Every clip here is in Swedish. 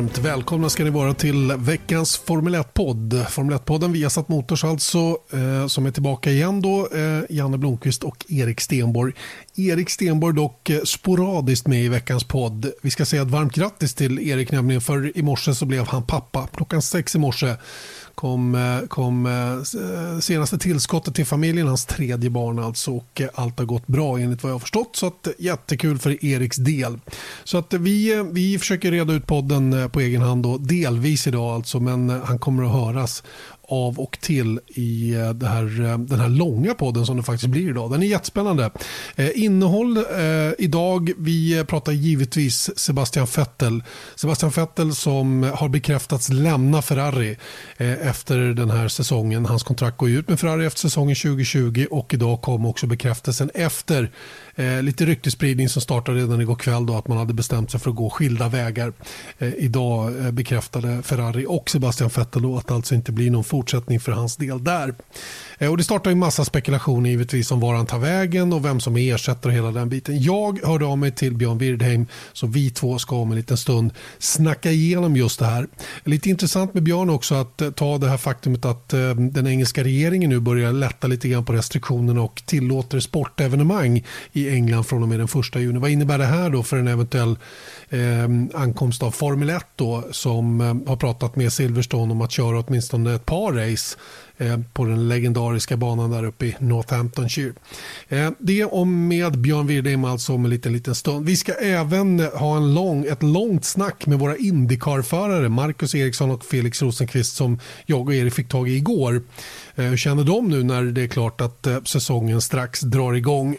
varmt välkomna ska ni vara till veckans Formel 1-podd. Formel 1-podden Viasat Motors alltså, eh, som är tillbaka igen då. Eh, Janne Blomqvist och Erik Stenborg. Erik Stenborg dock eh, sporadiskt med i veckans podd. Vi ska säga ett varmt grattis till Erik nämligen, för i morse så blev han pappa. Klockan sex i morse kom, eh, kom eh, senaste tillskottet till familjen, hans tredje barn alltså. Och eh, allt har gått bra enligt vad jag har förstått. Så att, jättekul för Eriks del. Så att vi, vi försöker reda ut podden på egen hand då, delvis idag alltså. Men han kommer att höras av och till i eh, det här, eh, den här långa podden som det faktiskt blir idag. Den är jättespännande. Eh, innehåll eh, idag, vi pratar givetvis Sebastian Vettel. Sebastian Vettel som har bekräftats lämna Ferrari eh, efter den här säsongen. Hans kontrakt går ut med Ferrari efter säsongen 2020 och idag kom också bekräftelsen efter Eh, lite ryktespridning som startade redan igår kväll då att man hade bestämt sig för att gå skilda vägar. Eh, idag eh, bekräftade Ferrari och Sebastian Vettel att det alltså inte blir någon fortsättning för hans del där. Eh, och det startar en massa spekulationer givetvis om var han tar vägen och vem som är ersättare och hela den biten. Jag hörde av mig till Björn Wirdheim så vi två ska om en liten stund snacka igenom just det här. Lite intressant med Björn också att eh, ta det här faktumet att eh, den engelska regeringen nu börjar lätta lite grann på restriktionerna och tillåter sportevenemang i England från och med den första juni. Vad innebär det här då för en eventuell eh, ankomst av Formel 1 då, som eh, har pratat med Silverstone om att köra åtminstone ett par race Eh, på den legendariska banan där uppe i Northamptonshire. Eh, det om med Björn Wirdheim alltså om en liten, liten stund. Vi ska även eh, ha en lång, ett långt snack med våra Indycar-förare Marcus Eriksson och Felix Rosenqvist som jag och Erik fick tag i igår. Hur känner de nu när det är klart att säsongen strax drar igång?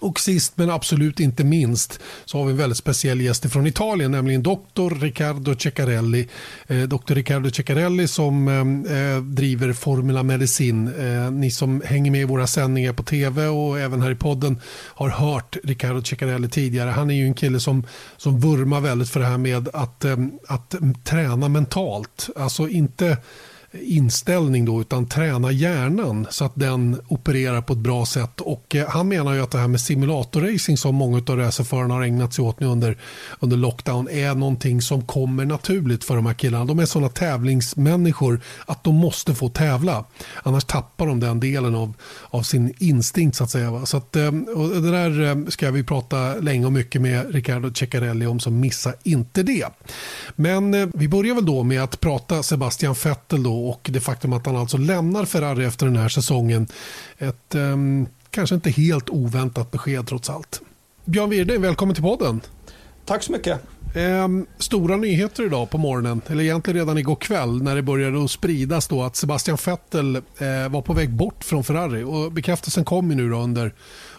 Och sist men absolut inte minst så har vi en väldigt speciell gäst från Italien, nämligen doktor Riccardo Ceccarelli. Eh, doktor Riccardo Ceccarelli som eh, eh driver Formula Medicin. Eh, ni som hänger med i våra sändningar på tv och även här i podden har hört Riccardo Ceccarelli tidigare. Han är ju en kille som, som vurmar väldigt för det här med att, eh, att träna mentalt. Alltså inte inställning då, utan träna hjärnan så att den opererar på ett bra sätt. Och eh, han menar ju att det här med simulatorracing som många av racerförarna har ägnat sig åt nu under, under lockdown är någonting som kommer naturligt för de här killarna. De är sådana tävlingsmänniskor att de måste få tävla. Annars tappar de den delen av, av sin instinkt så att säga. Så att, eh, och det där eh, ska vi prata länge och mycket med Riccardo Ceccarelli om så missa inte det. Men vi börjar väl då med att prata Sebastian Vettel då och det faktum att han alltså lämnar Ferrari efter den här säsongen. Ett um, kanske inte helt oväntat besked trots allt. Björn Wirde, välkommen till podden. Tack så mycket. Um, stora nyheter idag på morgonen, eller egentligen redan igår kväll när det började att spridas då att Sebastian Vettel uh, var på väg bort från Ferrari. Och bekräftelsen kom nu då under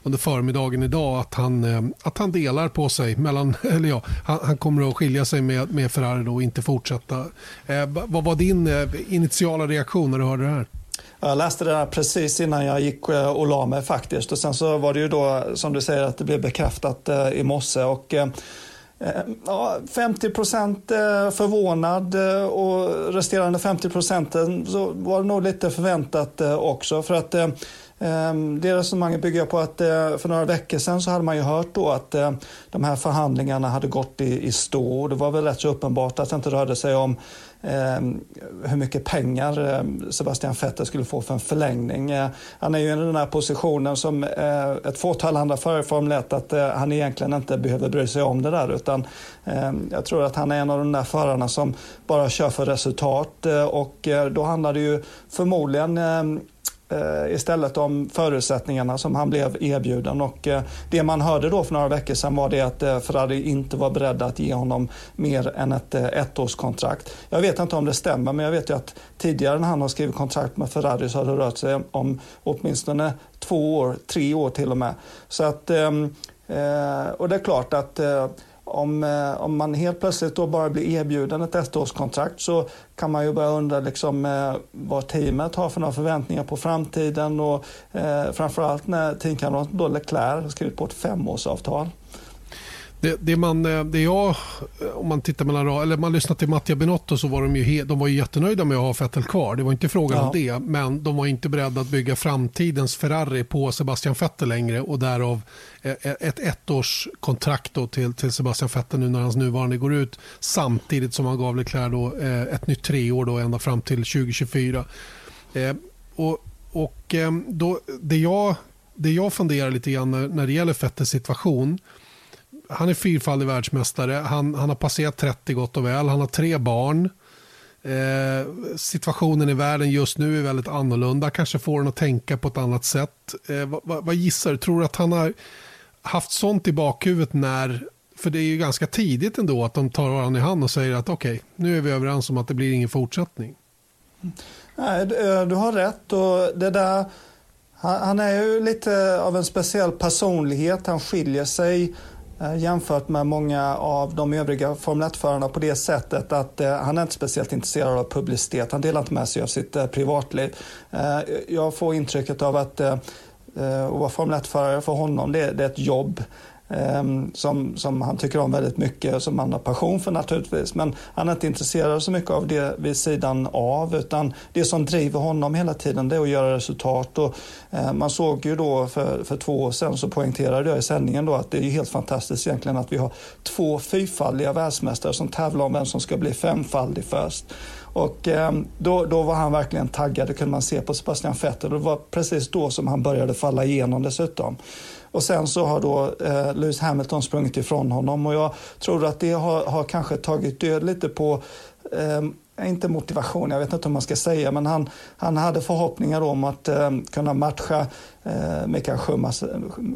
under förmiddagen idag att han, eh, att han delar på sig mellan, eller ja, han, han kommer att skilja sig med, med Ferrari då och inte fortsätta. Eh, vad var din eh, initiala reaktion när du hörde det här? Jag läste det precis innan jag gick eh, och la mig faktiskt. Och sen så var det ju då som du säger att det blev bekräftat i morse. Och, Ja, 50 procent förvånad och resterande 50 procenten så var det nog lite förväntat också. För att Ehm, det resonemanget bygger på att eh, för några veckor sedan så hade man ju hört då att eh, de här förhandlingarna hade gått i, stå. och Det var väl rätt så uppenbart att det inte rörde sig om ehm, hur mycket pengar ehm, Sebastian Vettel skulle få för en förlängning. Eh, han är ju i den här positionen som ett fåtal andra förare i Formel 1 att han egentligen inte behöver bry sig om det där utan jag tror att han är en av de där förarna som bara kör för resultat och då handlar det ju förmodligen Eh, istället om förutsättningarna som han blev erbjuden. Och eh, det man hörde då för några veckor sedan var det att eh, Ferrari inte var beredda att ge honom mer än ett ettårskontrakt. Jag vet inte om det stämmer, men jag vet ju att tidigare när han har skrivit kontrakt med Ferrari så har det rört sig om åtminstone två år, tre år till och med. Så att, ehm, och det är klart att om, eh, om man helt plötsligt då bara blir erbjuden ett ettårskontrakt så kan man ju börja undra liksom, eh, vad teamet har för några förväntningar på framtiden och eh, framförallt när teamkamraten då Leclerc har skrivit på ett femårsavtal. Det, det, man, eh, det jag, eh, om man tittar mellan eller man lyssnar till Mattia Benotto så var de ju, de var ju jättenöjda med att ha Vettel kvar. Det var inte frågan ja. om det, men de var inte beredda att bygga framtidens Ferrari på Sebastian Vettel längre och därav eh, ett ettårskontrakt då till, till Sebastian Vettel nu när hans nuvarande går ut samtidigt som han gav Leclerc då, ett nytt treår då ända fram till 2024. Och, och då, det, jag, det jag funderar lite grann när, när det gäller Vettels situation han är fyrfaldig världsmästare. Han, han har passerat 30 gott och väl. Han har tre barn. Eh, situationen i världen just nu är väldigt annorlunda. Kanske får honom att tänka på ett annat sätt. Eh, vad, vad, vad, gissar du? Tror du att han har haft sånt i bakhuvudet när... För det är ju ganska tidigt ändå att de tar varandra i hand och säger att okej, okay, nu är vi överens om att det blir ingen fortsättning. Nej, du eh, har rätt. Och det där, han är ju lite av en speciell personlighet. Han skiljer sig Eh, jämfört med många av de övriga Formel 1-förarna på det sättet att eh, han är inte speciellt intresserad av publicitet. Han delar inte med sig av sitt eh, privatliv. Eh, jag får intrycket av att eh, eh att vara Formel 1-förare för honom det, det är ett jobb. Ehm, som, som han tycker om väldigt mycket, och som han har passion för naturligtvis. Men han är inte intresserad så mycket av det vid sidan av utan det som driver honom hela tiden det är att göra resultat. Och, eh, man såg ju då för, för två år sedan så poängterade jag i sändningen då att det är helt fantastiskt egentligen att vi har två fyrfaldiga världsmästare som tävlar om vem som ska bli femfaldig först. Och eh, då, då var han verkligen taggad, det kunde man se på Sebastian Vettel. Det var precis då som han började falla igenom dessutom. Och sen så har då eh, Lewis Hamilton sprungit ifrån honom. Och jag tror att det har, har kanske tagit död lite på ehm, eh, inte motivation, jag vet inte om man ska säga, men han, han hade förhoppningar om att eh, kunna matcha eh, Mikael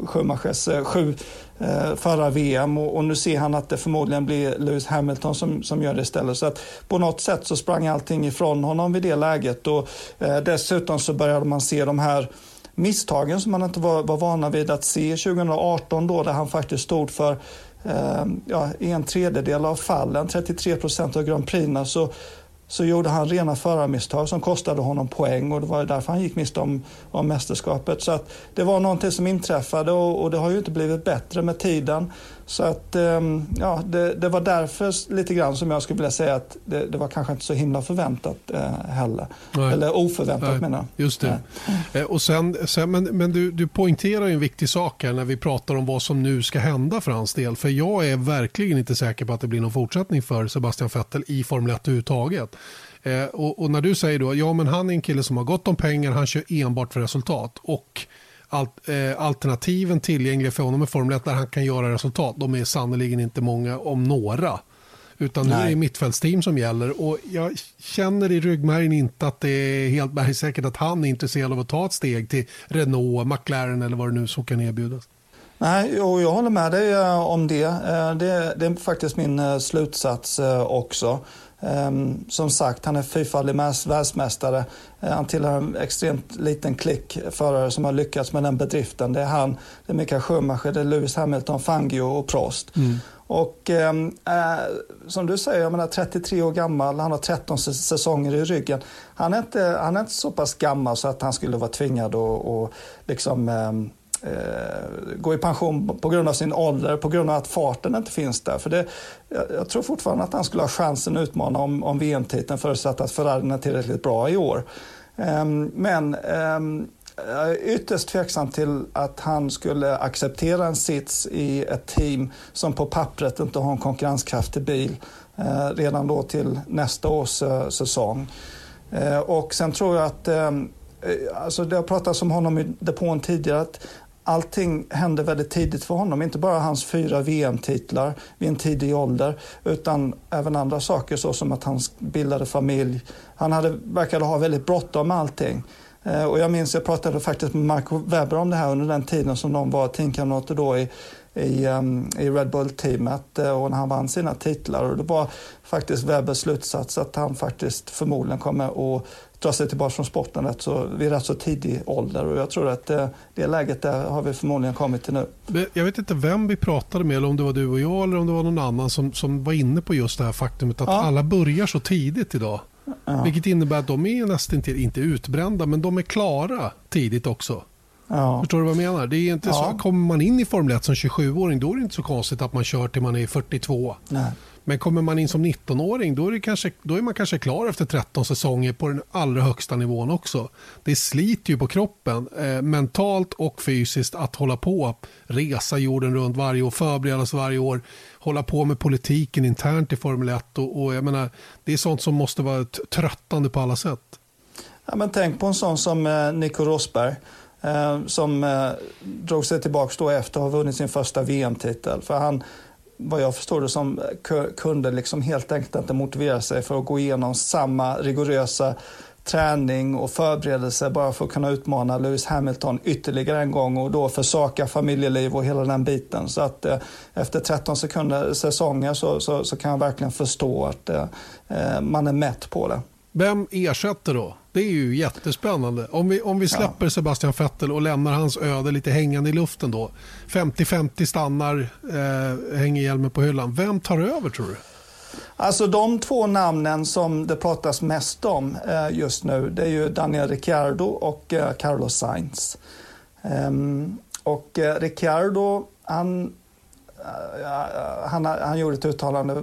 Schumachers eh, sju eh, förra VM och, och, nu ser han att det förmodligen blir Lewis Hamilton som, som gör det istället. Så att på något sätt så sprang allting ifrån honom vid det läget. Och eh, dessutom så började man se de här misstagen som man inte var, var vana vid att se 2018 då där han faktiskt stod för eh, ja, en tredjedel av fallen, 33 procent av Grand Prix, så så gjorde han rena förarmisstag som kostade honom poäng och det var därför han gick miste om, om mästerskapet. Så att det var någonting som inträffade och, och det har ju inte blivit bättre med tiden. Så att ehm, ja, det, det, var därför lite grann som jag skulle vilja säga att det, det var kanske inte så himla förväntat eh, heller. Nej. Eller oförväntat Nej, menar jag. Just det. Eh, och sen, sen, men men du, du poängterar en viktig sak här när vi pratar om vad som nu ska hända för hans del. För jag är verkligen inte säker på att det blir någon fortsättning för Sebastian Vettel i Formel 1 överhuvudtaget. Eh, och, och, när du säger då, ja men han är en kille som har gott om pengar, han kör enbart för resultat. Och alternativen tillgängliga för honom i Formel 1 där han kan göra resultat, de är sannoliken inte många, om några. Utan nu är det mittfältsteam som gäller och jag känner i ryggmärgen inte att det är helt bergsäkert att han är intresserad av att ta ett steg till Renault, McLaren eller vad det nu så kan erbjudas. Nej, och jag håller med dig eh, om det. Eh, det. Det är faktiskt min eh, slutsats också. Um, som sagt, han är fyrfaldig världsmästare. Uh, han tillhör en extremt liten klick förare som har lyckats med den bedriften. Det är han, det är Mikael Schumacher, det är Lewis Hamilton, Fangio och Prost. Mm. Och um, uh, som du säger, jag menar 33 år gammal, han har 13 säsonger i ryggen. Han är inte, han är inte så pass gammal så att han skulle vara tvingad att liksom, um, eh, gå i pension på grund av sin ålder, på grund av att farten inte finns där. För det, jag, jag tror fortfarande att han skulle ha chansen att utmana om, om VM-titeln förutsatt att Ferrari är tillräckligt bra i år. Eh, men eh, jag är ytterst tveksam till att han skulle acceptera en sits i ett team som på pappret inte har en konkurrenskraftig bil eh, redan då till nästa års eh, säsong. Eh, och sen tror jag att ehm, eh, Alltså det har pratats om honom i depån tidigare, att allting hände väldigt tidigt för honom. Inte bara hans fyra VM-titlar vid en tidig ålder utan även andra saker såsom att han bildade familj. Han hade, verkade ha väldigt bråttom med allting. Eh, och jag minns, jag pratade faktiskt med Mark Webber om det här under den tiden som de var teamkamrater då i, i, um, i Red Bull-teamet eh, och när han vann sina titlar. Och det var faktiskt Webbers slutsats att han faktiskt förmodligen kommer att dra sig tillbaka från sporten rätt så, vid rätt så tidig ålder. Och jag tror att det, det läget där har vi förmodligen kommit till nu. Jag vet inte vem vi pratade med, eller om det var du och jag eller om det var någon annan som, som var inne på just det här faktumet att ja. alla börjar så tidigt idag. Ja. Vilket innebär att de är nästan inte utbrända, men de är klara tidigt också. Ja. Förstår du vad jag menar? Det är inte ja. så, kommer man in i Formel 1 som 27-åring då är det inte så konstigt att man kör till man är 42. Nej. Men kommer man in som 19-åring då är, kanske, då är man kanske klar efter 13 säsonger på den allra högsta nivån också. Det sliter ju på kroppen eh, mentalt och fysiskt att hålla på, resa jorden runt varje år, förbereda sig varje år, hålla på med politiken internt i Formel 1 och, och jag menar, det är sånt som måste vara tröttande på alla sätt. Ja, men tänk på en sån som eh, Nico Rosberg eh, som eh, drog sig tillbaka då efter att ha vunnit sin första VM-titel. För han, vad jag förstår det som, eh, kunde liksom helt enkelt inte motivera sig för att gå igenom samma rigorösa träning och förberedelse bara för att kunna utmana Lewis Hamilton ytterligare en gång och då försaka familjeliv och hela den biten. Så att eh, efter 13 sekunder säsonger så, så, så, kan jag verkligen förstå att eh, eh man är mätt på det. Vem ersätter då? Det är ju jättespännande. Om vi, om vi släpper ja. Sebastian Vettel och lämnar hans öde lite hängande i luften då. 50-50 stannar, eh, hänger hjälmen på hyllan. Vem tar över tror du? Alltså de två namnen som det pratas mest om eh, just nu det är ju Daniel Ricciardo och eh, Carlos Sainz. Um, och eh, Ricciardo, han han, han gjorde ett uttalande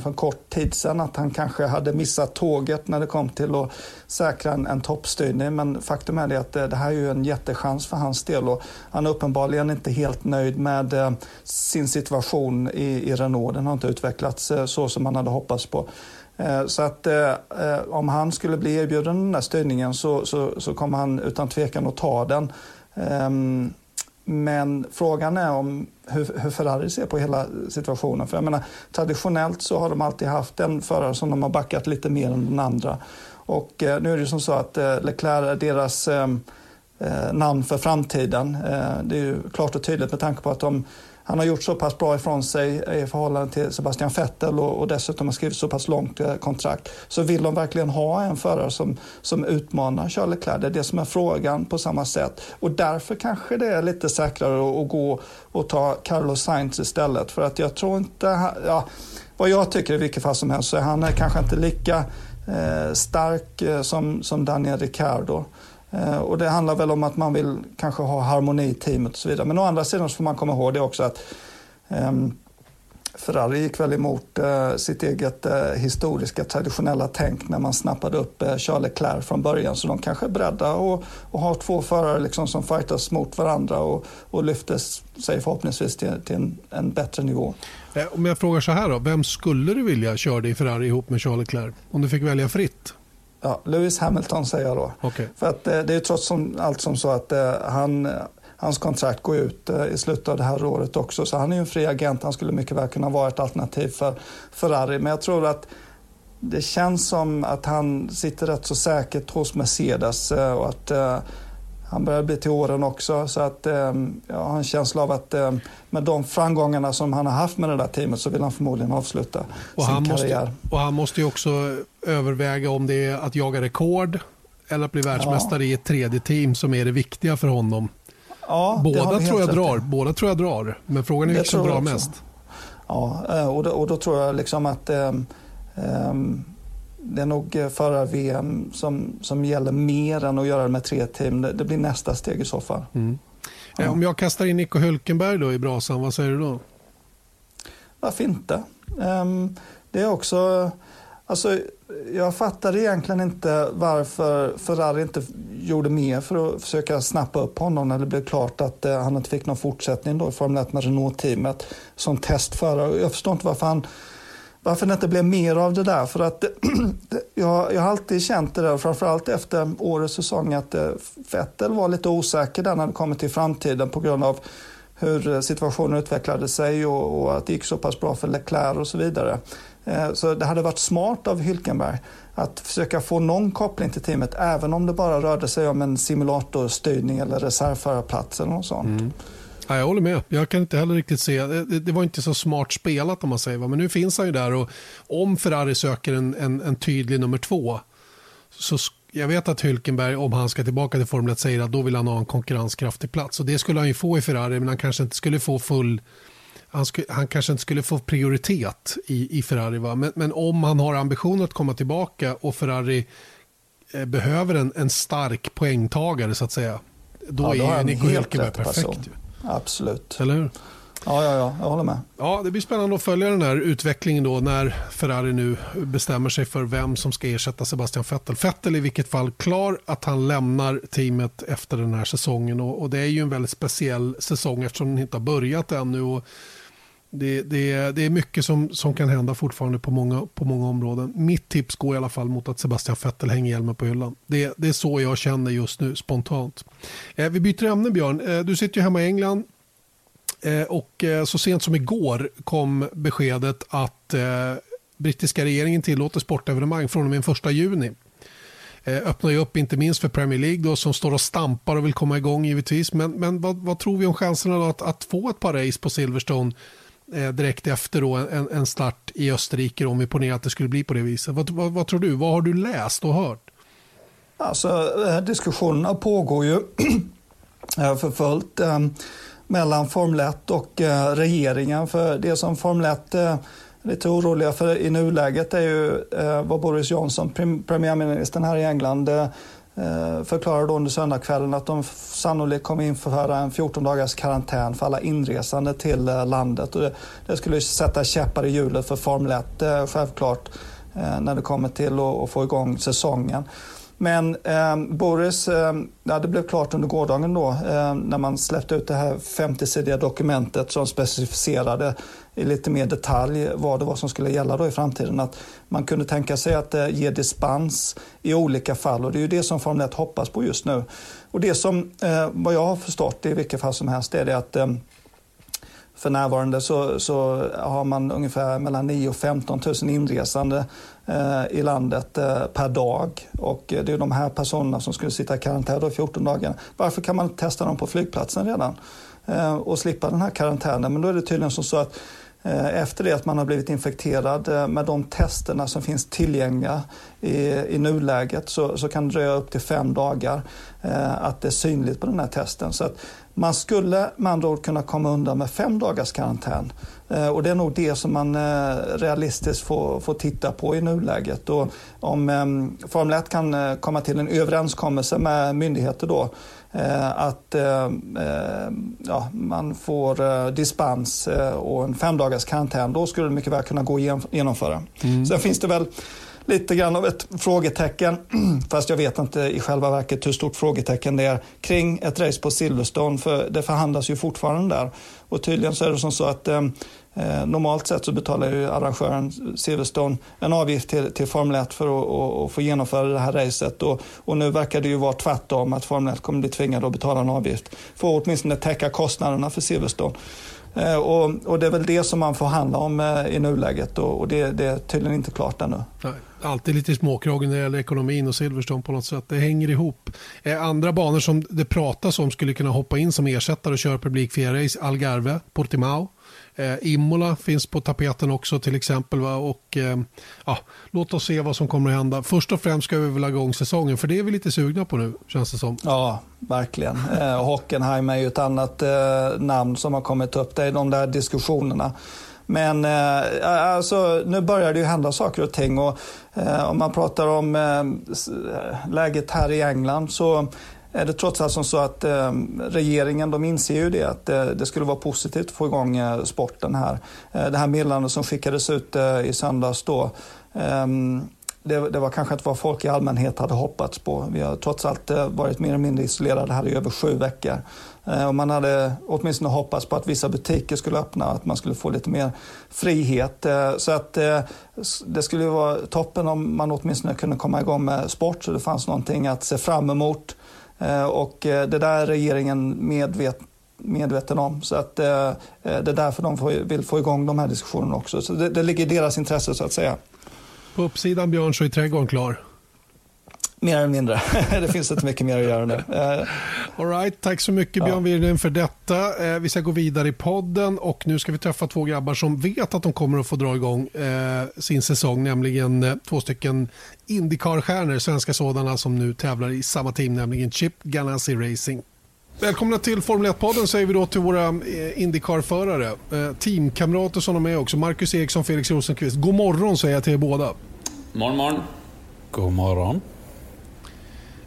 för en kort tid sedan att han kanske hade missat tåget när det kom till att säkra en, en toppstyrning. Men faktum är det att det, det, här är ju en jättechans för hans del och han är uppenbarligen inte helt nöjd med eh, sin situation i, i Renault. Den har inte utvecklats eh, så som man hade hoppats på. Eh, så att eh, eh om han skulle bli erbjuden den här styrningen så, så, så kommer han utan tvekan att ta den. Um, men frågan är om hur, hur, Ferrari ser på hela situationen. För jag menar, traditionellt så har de alltid haft en förare som de har backat lite mer än den andra. Och eh, nu är det som så att eh, Leclerc är deras eh, eh namn för framtiden. Eh, det är ju klart och tydligt med tanke på att de han har gjort så pass bra ifrån sig i förhållande till Sebastian Vettel och, och dessutom har skrivit så pass långt eh, kontrakt. Så vill de verkligen ha en förare som, som utmanar Charles Leclerc? Det är det som är frågan på samma sätt. Och därför kanske det är lite säkrare att, att gå och ta Carlos Sainz istället. För att jag tror inte... Ja, vad jag tycker i vilket fall som helst så är han kanske inte lika eh, stark eh, som, som Daniel Ricciardo. Eh, och det handlar väl om att man vill kanske ha harmoni i teamet och så vidare. Men å andra sidan så får man komma ihåg det också att um, Ferrari gick väl emot uh, sitt eget uh, historiska traditionella tänk när man snappade upp uh, Charles Leclerc från början. Så de kanske är beredda att ha två förare liksom som fightas mot varandra och, och lyfter sig förhoppningsvis till, till en, en, bättre nivå. Om jag frågar så här då, vem skulle du vilja köra i Ferrari ihop med Charles Leclerc? Om du fick välja fritt? Ja, Lewis Hamilton säger jag då. Okay. För att eh, det är trots allt som så att eh, han, hans kontrakt går ut eh, i slutet av det här året också. Så han är ju en fri agent. Han skulle mycket väl kunna vara ett alternativ för Ferrari. Men jag tror att det känns som att han sitter rätt så säkert hos Mercedes och att han börjar bli till åren också. Så att, ehm, jag har en känsla av att ehm, med de framgångarna som han har haft med det där teamet så vill han förmodligen avsluta och sin han karriär. Måste, och han måste ju också överväga om det är att jaga rekord eller att bli världsmästare ja. i ett tredje team som är det viktiga för honom. Ja, båda, tror jag drar, båda tror jag drar, men frågan är vilken som drar mest. Ja, eh, och då, och då, tror jag liksom att um, det är nog eh, förar-VM som, som gäller mer än att göra det med tre team. Det, det blir nästa steg i så fall. Mm. Ja. Om jag kastar in Nico Hülkenberg då i brasan, vad säger du då? Varför inte? Um, det är också... Alltså, jag fattar egentligen inte varför Ferrari inte gjorde mer för att försöka snappa upp honom när det blev klart att uh, han inte fick någon fortsättning då i Formel 1 med Renault-teamet som testförare. Jag förstår inte varför han varför det inte blev mer av det där. För att jag, jag har alltid känt det där, framförallt efter årets säsong, att eh, Vettel var lite osäker där när det kommer till framtiden på grund av hur eh, situationen utvecklade sig och, och att det gick så pass bra för Leclerc och så vidare. Eh, så det hade varit smart av Hylkenberg att försöka få någon koppling till teamet även om det bara rörde sig om en simulatorstyrning eller reservförarplats eller något sånt. Mm. Ja, jag håller med. Jag kan inte heller riktigt se. Det, det, var inte så smart spelat om man säger. Men nu finns han ju där och om Ferrari söker en, en, en tydlig nummer två så jag vet att Hülkenberg, om han ska tillbaka till Formel 1, säger att då vill han ha en konkurrenskraftig plats. Och det skulle han ju få i Ferrari, men han kanske inte skulle få full... Han, skulle, han kanske inte skulle få prioritet i, i Ferrari. Va? Men, men om han har ambition att komma tillbaka och Ferrari eh, behöver en, en stark poängtagare så att säga då ja, är ju Nico Hülkenberg perfekt. Absolut. Eller hur? Ja, ja, ja, jag håller med. Ja, det blir spännande att följa den här utvecklingen då när Ferrari nu bestämmer sig för vem som ska ersätta Sebastian Vettel. Vettel är i vilket fall klar att han lämnar teamet efter den här säsongen och, och det är ju en väldigt speciell säsong eftersom den inte har börjat ännu. Och det, det, det är mycket som, som kan hända fortfarande på många, på många områden. Mitt tips går i alla fall mot att Sebastian Vettel hänger hjälmen på hyllan. Det, det är så jag känner just nu spontant. Eh, vi byter ämne Björn. Eh, du sitter ju hemma i England. Eh, och eh, så sent som igår kom beskedet att eh, brittiska regeringen tillåter sportevenemang från och med den 1 juni. Eh, öppnar ju upp inte minst för Premier League då, som står och stampar och vill komma igång givetvis. Men, men vad, vad tror vi om chanserna att, att få ett par race på Silverstone Eh, direkt efter då en, en start i Österrike om vi ponerar att det skulle bli på det viset. Vad, vad, vad, tror du? Vad har du läst och hört? Alltså, diskussionerna pågår ju för fullt ehm, mellan Formel 1 och eh, regeringen. För det som Formel 1 är eh, lite oroliga för i nuläget är ju eh, vad Boris Johnson, premiärministern här i England, eh, eh, förklarade under söndagskvällen att de sannolikt kommer införa en 14 dagars karantän för alla inresande till eh, landet. Och det, skulle sätta käppar i hjulet för Formel 1 eh, självklart eh, när det kommer till att få igång säsongen. Men eh, Boris, eh, ja, det blev klart under gårdagen då eh, när man släppte ut det här 50-sidiga dokumentet som specificerade i lite mer detalj vad det var som skulle gälla då i framtiden. Att man kunde tänka sig att eh, ge dispens i olika fall och det är ju det som Formel 1 hoppas på just nu. Och det som, eh, vad jag har förstått i vilket fall som helst, är det att eh, för närvarande så, så, har man ungefär mellan 9 och 15 000 inresande eh, i landet eh, per dag. Och eh, det är de här personerna som skulle sitta i karantän i 14 dagar. Varför kan man inte testa dem på flygplatsen redan eh, och slippa den här karantänen? Men då är det tydligen som så att Eh, efter det att man har blivit infekterad eh, med de testerna som finns tillgängliga i, i nuläget så, så kan det dröja upp till fem dagar eh, att det är synligt på den här testen. Så att man skulle med andra ord kunna komma undan med fem dagars karantän. Eh, och det är nog det som man eh, realistiskt får, får titta på i nuläget. Och om ehm, eh, Formel 1 kan komma till en överenskommelse med myndigheter då att ja, man får dispens och en fem dagars karantän, då skulle det mycket väl kunna gå att genomföra. Mm. Sen finns det väl lite grann av ett frågetecken, fast jag vet inte i själva verket hur stort frågetecken det är kring ett race på Silverstone, för det förhandlas ju fortfarande där. Och tydligen så är det som så att eh, eh Eh, normalt sett så betalar ju arrangören Silverstone en avgift till, till Formel 1 för att och, och få genomföra det här racet. Och, och nu verkar det ju vara tvärtom, att Formel 1 kommer bli tvingade att betala en avgift för att åtminstone täcka kostnaderna för Silverstone. Eh, och, och, det är väl det som man får handla om eh, i nuläget och, och det, det, är tydligen inte klart ännu. Nej, alltid lite småkragig när det gäller ekonomin och Silverstone på något sätt. Det hänger ihop. Eh, andra banor som det pratas om skulle kunna hoppa in som ersättare och köra publikfria race, Algarve, Portimao. Eh, Imola finns på tapeten också till exempel. Va? Och, eh, ja, låt oss se vad som kommer att hända. Först och främst ska vi väl ha igång säsongen för det är vi lite sugna på nu känns det som. Ja, verkligen. Eh, Hockenheim är ju ett annat eh, namn som har kommit upp. Det är de där diskussionerna. Men eh, alltså, nu börjar det ju hända saker och ting. Och, eh, om man pratar om eh, eh läget här i England så är det trots allt som så att eh, regeringen de inser ju det att eh, det skulle vara positivt att få igång eh, sporten här. Eh, det här meddelandet som skickades ut eh, i söndags då ehm, det, det, var kanske inte vad folk i allmänhet hade hoppats på. Vi har trots allt eh, varit mer eller mindre isolerade här i över sju veckor. Eh, och man hade åtminstone hoppats på att vissa butiker skulle öppna, att man skulle få lite mer frihet. Eh, så att det skulle vara toppen om man åtminstone kunde komma igång med sport så det fanns någonting att se fram emot. Eh, och eh, det där är regeringen medvet, medveten om. Så att eh, eh det är därför de vill få igång de här diskussionerna också. Så det, det ligger i deras intresse så att säga. På uppsidan Björn så är trädgården klar. Mer eller mindre. det finns inte mycket mer att göra nu. All right, tack så mycket Björn ja. Wirden för detta. Vi ska gå vidare i podden och nu ska vi träffa två grabbar som vet att de kommer att få dra igång sin säsong, nämligen två stycken Indycar-stjärnor, svenska sådana som nu tävlar i samma team, nämligen Chip Ganassi Racing. Välkomna till Formel 1-podden säger vi då till våra Indycar-förare. Teamkamrater som de är också. Marcus Eriksson, Felix Rosenqvist. God morgon säger jag till er båda. Morgon, morgon. God morgon.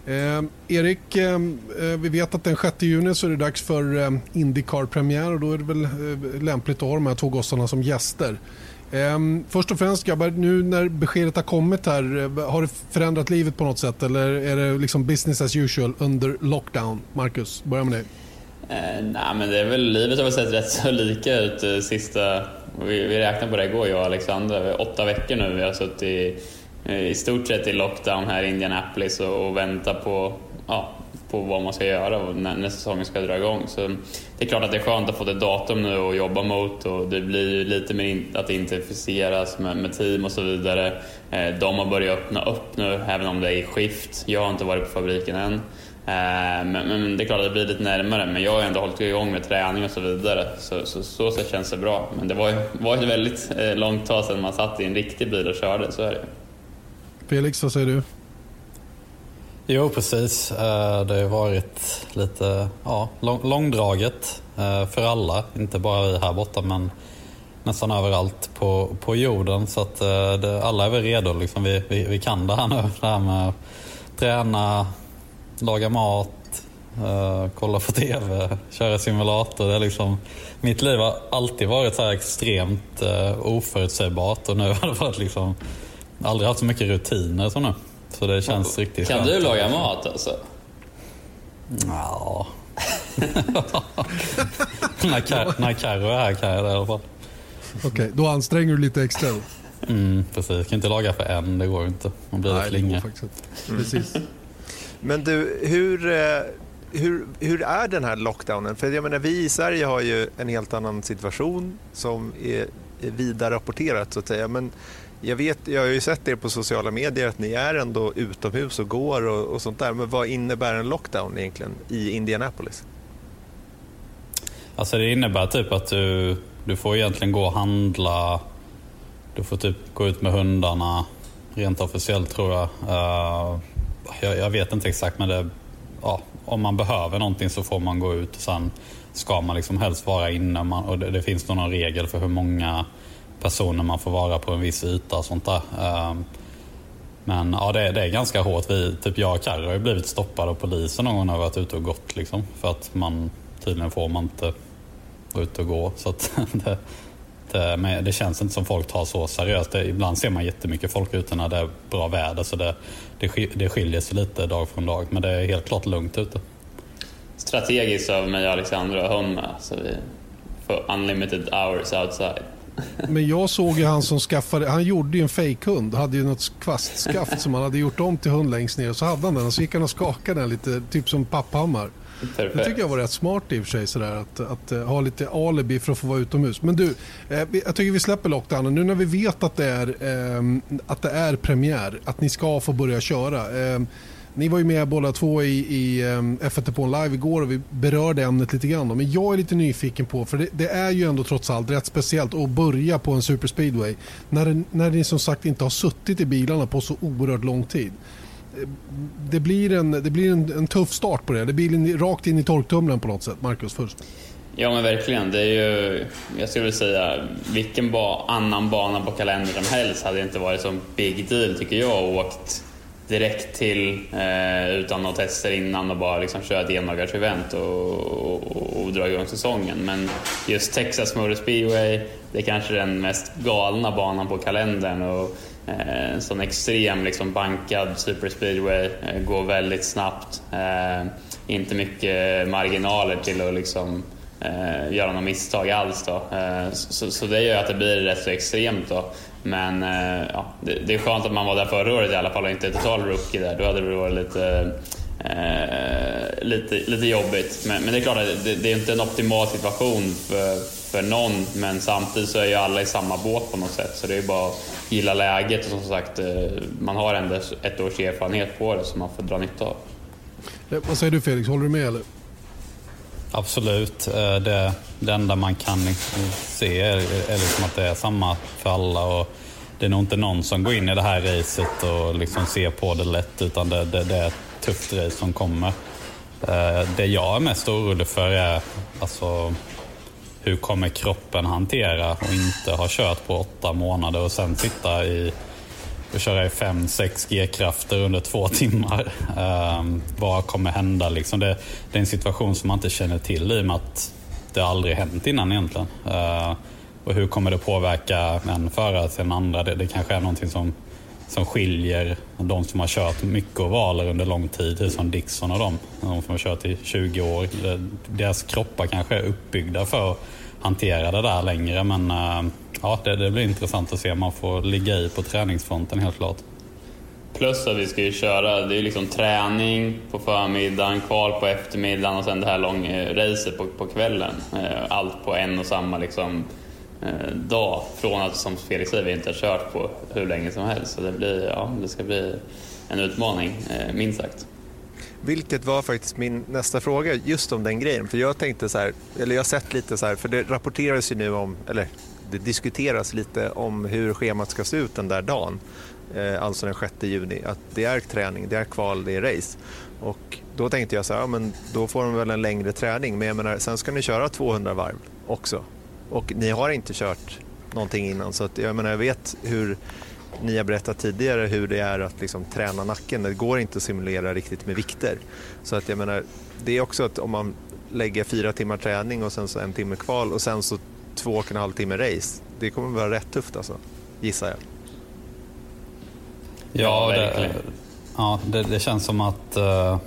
Eh, Erik, eh, eh, vi vet att den 6 juni så är det dags för eh, Indycar-premiär och då är det väl eh, lämpligt att ha de här två gossarna som gäster. Eh, först och främst grabbar, nu när beskedet har kommit här, eh, har det förändrat livet på något sätt eller är det liksom business as usual under lockdown? Marcus, börja med dig. Eh, nej, men det är väl, livet har väl sett rätt så lika ut eh, sista... Vi, vi räknade på det igår, jag och Alexander. Åtta veckor nu vi har suttit i, i stort sett i lockdown här i Indianapolis och, och vänta på, ja, på vad man ska göra och när, när säsongen ska dra igång. Så det är klart att det är skönt att få ett datum nu att jobba mot och det blir lite mer in, att identifieras med, med team och så vidare. Eh, de har börjat öppna upp nu, även om det är i skift. Jag har inte varit på fabriken än. Eh, men, men, det är klart att det blir lite närmare, men jag har ändå hållit igång med träning och så vidare. Så så, så, så känns det bra. Men det var ju var ett väldigt eh, långt tag sedan man satt i en riktig bil och körde, så är det Felix, vad säger du? Jo, precis. Eh, det har varit lite ja, långdraget eh, för alla. Inte bara vi här borta, men nästan överallt på, på jorden. Så att eh, det, alla är väl redo. Liksom. Vi, vi, vi kan det här nu. Det här med att träna, laga mat, uh, kolla på TV, köra simulator. Det är liksom, mitt liv har alltid varit så här extremt uh, oförutsägbart och nu har det varit liksom, aldrig haft så mycket rutiner som nu. Så det känns mm. riktigt Kan skönt. du laga mat alltså? Ja. när, Carro är här kan jag det i alla fall. Okej, okay, då anstränger du lite extra. Mm, precis. Jag kan inte laga för en, det går inte. Man blir Nej, klinga. Precis. Men du, hur, eh, hur, hur är den här lockdownen? För jag menar, vi i Sverige har ju en helt annan situation som är, vida rapporterat så att säga. Men jag, vet, jag har ju sett er på sociala medier att ni är ändå utomhus och går och, och sånt där. Men vad innebär en lockdown egentligen i Indianapolis? Alltså det innebär typ att du, du får egentligen gå och handla. Du får typ gå ut med hundarna rent officiellt tror jag. Uh, jag, jag, vet inte exakt men det, ja, om man behöver någonting så får man gå ut och sen ska man liksom helst vara inne man, och det, det finns någon regel för hur många Typ personer man får vara på en viss yta och sånt där. Ehm, men ja, det, det, är ganska hårt. Vi, typ jag och Carro har ju blivit stoppade av polisen någon gång när vi varit ute och gått. Liksom, för att man tydligen får man inte gå ut och gå. Så det, det, men det känns inte som folk tar så seriöst. Det, ibland ser man jättemycket folk ute när det är bra väder så det, det, det skiljer sig lite dag från dag. Men det är helt klart lugnt ute. Strategiskt av mig och Alexandra och hund. Så vi får unlimited hours outside. Men jag såg ju han som skaffade, han gjorde ju en fejkhund, hade ju något kvastskaft som han hade gjort om till hund längst ner. Så hade han den och så gick han och skakade den lite, typ som Papphammar. Perfekt. Det tycker jag var rätt smart i och för sig sådär, att, att, uh, ha lite alibi för att få vara utomhus. Men du, uh, jag tycker vi släpper lockdownen. Nu när vi vet att det är, uh, att det är premiär, att ni ska få börja köra. Ehm, ni var ju med båda två i, i ehm, F1 på live igår och vi berörde ämnet lite grann. Men jag är lite nyfiken på, för det, det, är ju ändå trots allt rätt speciellt att börja på en superspeedway när, när ni som sagt inte har suttit i bilarna på så oerhört lång tid eh, det blir, en, det blir en, en tuff start på det. Det blir in, rakt in i torktumlaren på något sätt. Marcus först. Ja men verkligen. Det är ju, jag skulle vilja säga, vilken ba, annan bana på kalendern som helst hade inte varit så big deal tycker jag. och Åkt direkt till eh, utan några tester innan och bara liksom köra ett endagars-event och, och, och, dra igång säsongen. Men just Texas Motor Speedway, det är kanske den mest galna banan på kalendern. Och, Eh, en sån extrem liksom bankad superspeedway, eh, går väldigt snabbt. Eh, inte mycket marginaler till att liksom, eh, göra några misstag alls. Då. Eh, så, så det gör att det blir rätt så extremt. Då. Men eh, ja, det, det är skönt att man var där förra året i alla fall och inte total rookie där. Då hade det varit lite Eh, lite, lite jobbigt. Men, men, det är klart att det, det, är inte en optimal situation för, för någon, men samtidigt så är ju alla i samma båt på något sätt. Så det är bara att gilla läget och som sagt, eh, man har ändå ett års erfarenhet på det som man får dra nytta av. Eh, vad säger du Felix, håller du med eller? Absolut. Eh, det, det enda man kan liksom se är, är liksom att det är samma för alla. Och det är nog inte någon som går in i det här racet och liksom ser på det lätt, utan det, det, det är tufft race som kommer. Eh, det jag är mest orolig för är alltså, hur kommer kroppen hantera och inte ha kört på åtta månader och sen sitta i, och köra i 5-6 G-krafter under två timmar. Um, vad kommer hända? Liksom det, det, är en situation som man inte känner till i och med att det aldrig hänt innan egentligen. Uh, och hur kommer det påverka en förare till en andra? Det, det kanske är någonting som, som skiljer de som har kört mycket ovaler under lång tid, som Dixon och dem, de som har kört i 20 år. Deras kroppar kanske är uppbyggda för att hantera det där längre men uh, ja, det, det blir intressant att se om man får ligga i på träningsfronten helt klart. Plus att vi ska ju köra, det är liksom träning på förmiddagen, kval på eftermiddagen och sen det här långracet på, på kvällen. Eh, allt på en och samma liksom, eh, dag. Från att, som Felix säger, vi inte har kört på hur länge som helst. Så det, blir, ja, det ska bli en utmaning, eh, minst sagt. Vilket var faktiskt min nästa fråga, just om den grejen. För jag tänkte så här, eller jag har sett lite så här, för det rapporteras ju nu om, eller det diskuteras lite om hur schemat ska se ut den där dagen, eh, alltså den 6 juni. Att det är träning, det är kval, det är race. Och då tänkte jag så här, ja, men då får de väl en längre träning, men jag menar, sen ska ni köra 200 varv också. Och ni har inte kört någonting innan, så att jag menar, jag vet hur ni har berättat tidigare hur det är att liksom träna nacken. Det går inte att simulera riktigt med vikter. Så att jag menar, det är också att om man lägger fyra timmar träning och sen så en timme kval och sen så två och en halv timme race. Det kommer att vara rätt tufft alltså, gissar jag. Ja, det, ja det, det känns som att uh,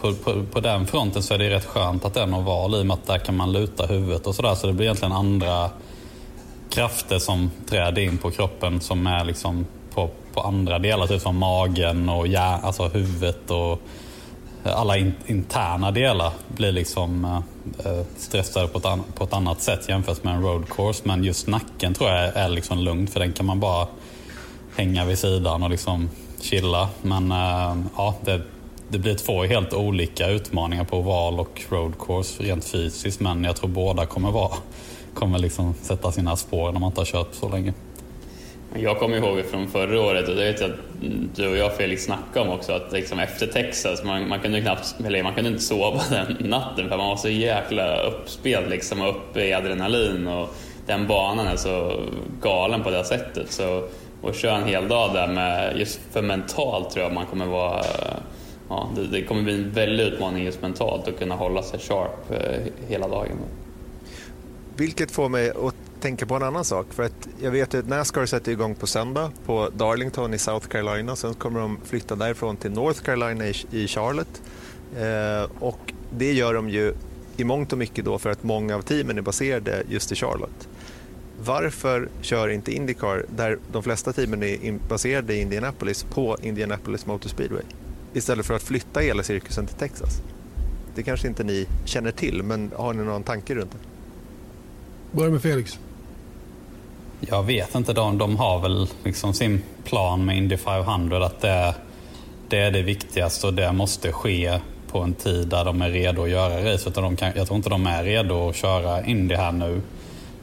på, på, på, den fronten så är det rätt skönt att det är en oval i och med att där kan man luta huvudet och sådär. Så det blir egentligen andra krafter som träder in på kroppen som är liksom på, på andra delar, typ som magen och hjär, alltså huvudet och Eh, alla in, interna delar blir liksom eh, eh, stressade på ett, an, på ett annat sätt jämfört med en road course. Men just nacken tror jag är liksom lugnt för den kan man bara hänga vid sidan och liksom chilla. Men eh, ja, det, det blir två helt olika utmaningar på val och road course rent fysiskt. Men jag tror båda kommer, vara, kommer liksom sätta sina spår när man inte har kört så länge. Jag kommer ihåg från förra året och det vet jag att du och jag Felix snackade om också att liksom efter Texas, man, man, kunde knappt, eller man kunde inte sova den natten för man var så jäkla uppspelt liksom och uppe i adrenalin och den banan är så galen på det sättet. Så att köra en hel dag där med, just för mentalt tror jag man kommer vara Ja, det, det kommer bli en väldig utmaning just mentalt att kunna hålla sig sharp eh, hela dagen. Vilket får mig att tänka på en annan sak. För att jag vet att Nascar sätter igång på söndag på Darlington i South Carolina. Sen kommer de flytta därifrån till North Carolina i Charlotte. Eh, och det gör de ju i mångt och mycket då för att många av teamen är baserade just i Charlotte. Varför kör inte Indycar, där de flesta teamen är baserade i Indianapolis, på Indianapolis Motor Speedway? Istället för att flytta hela cirkusen till Texas. Det kanske inte ni känner till, men har ni någon tanke runt det? Börja med Felix. Jag vet inte, de, de har väl liksom sin plan med Indy 500 att det, det är det viktigaste och det måste ske på en tid där de är redo att göra racet. De kan, jag tror inte de är redo att köra Indy här nu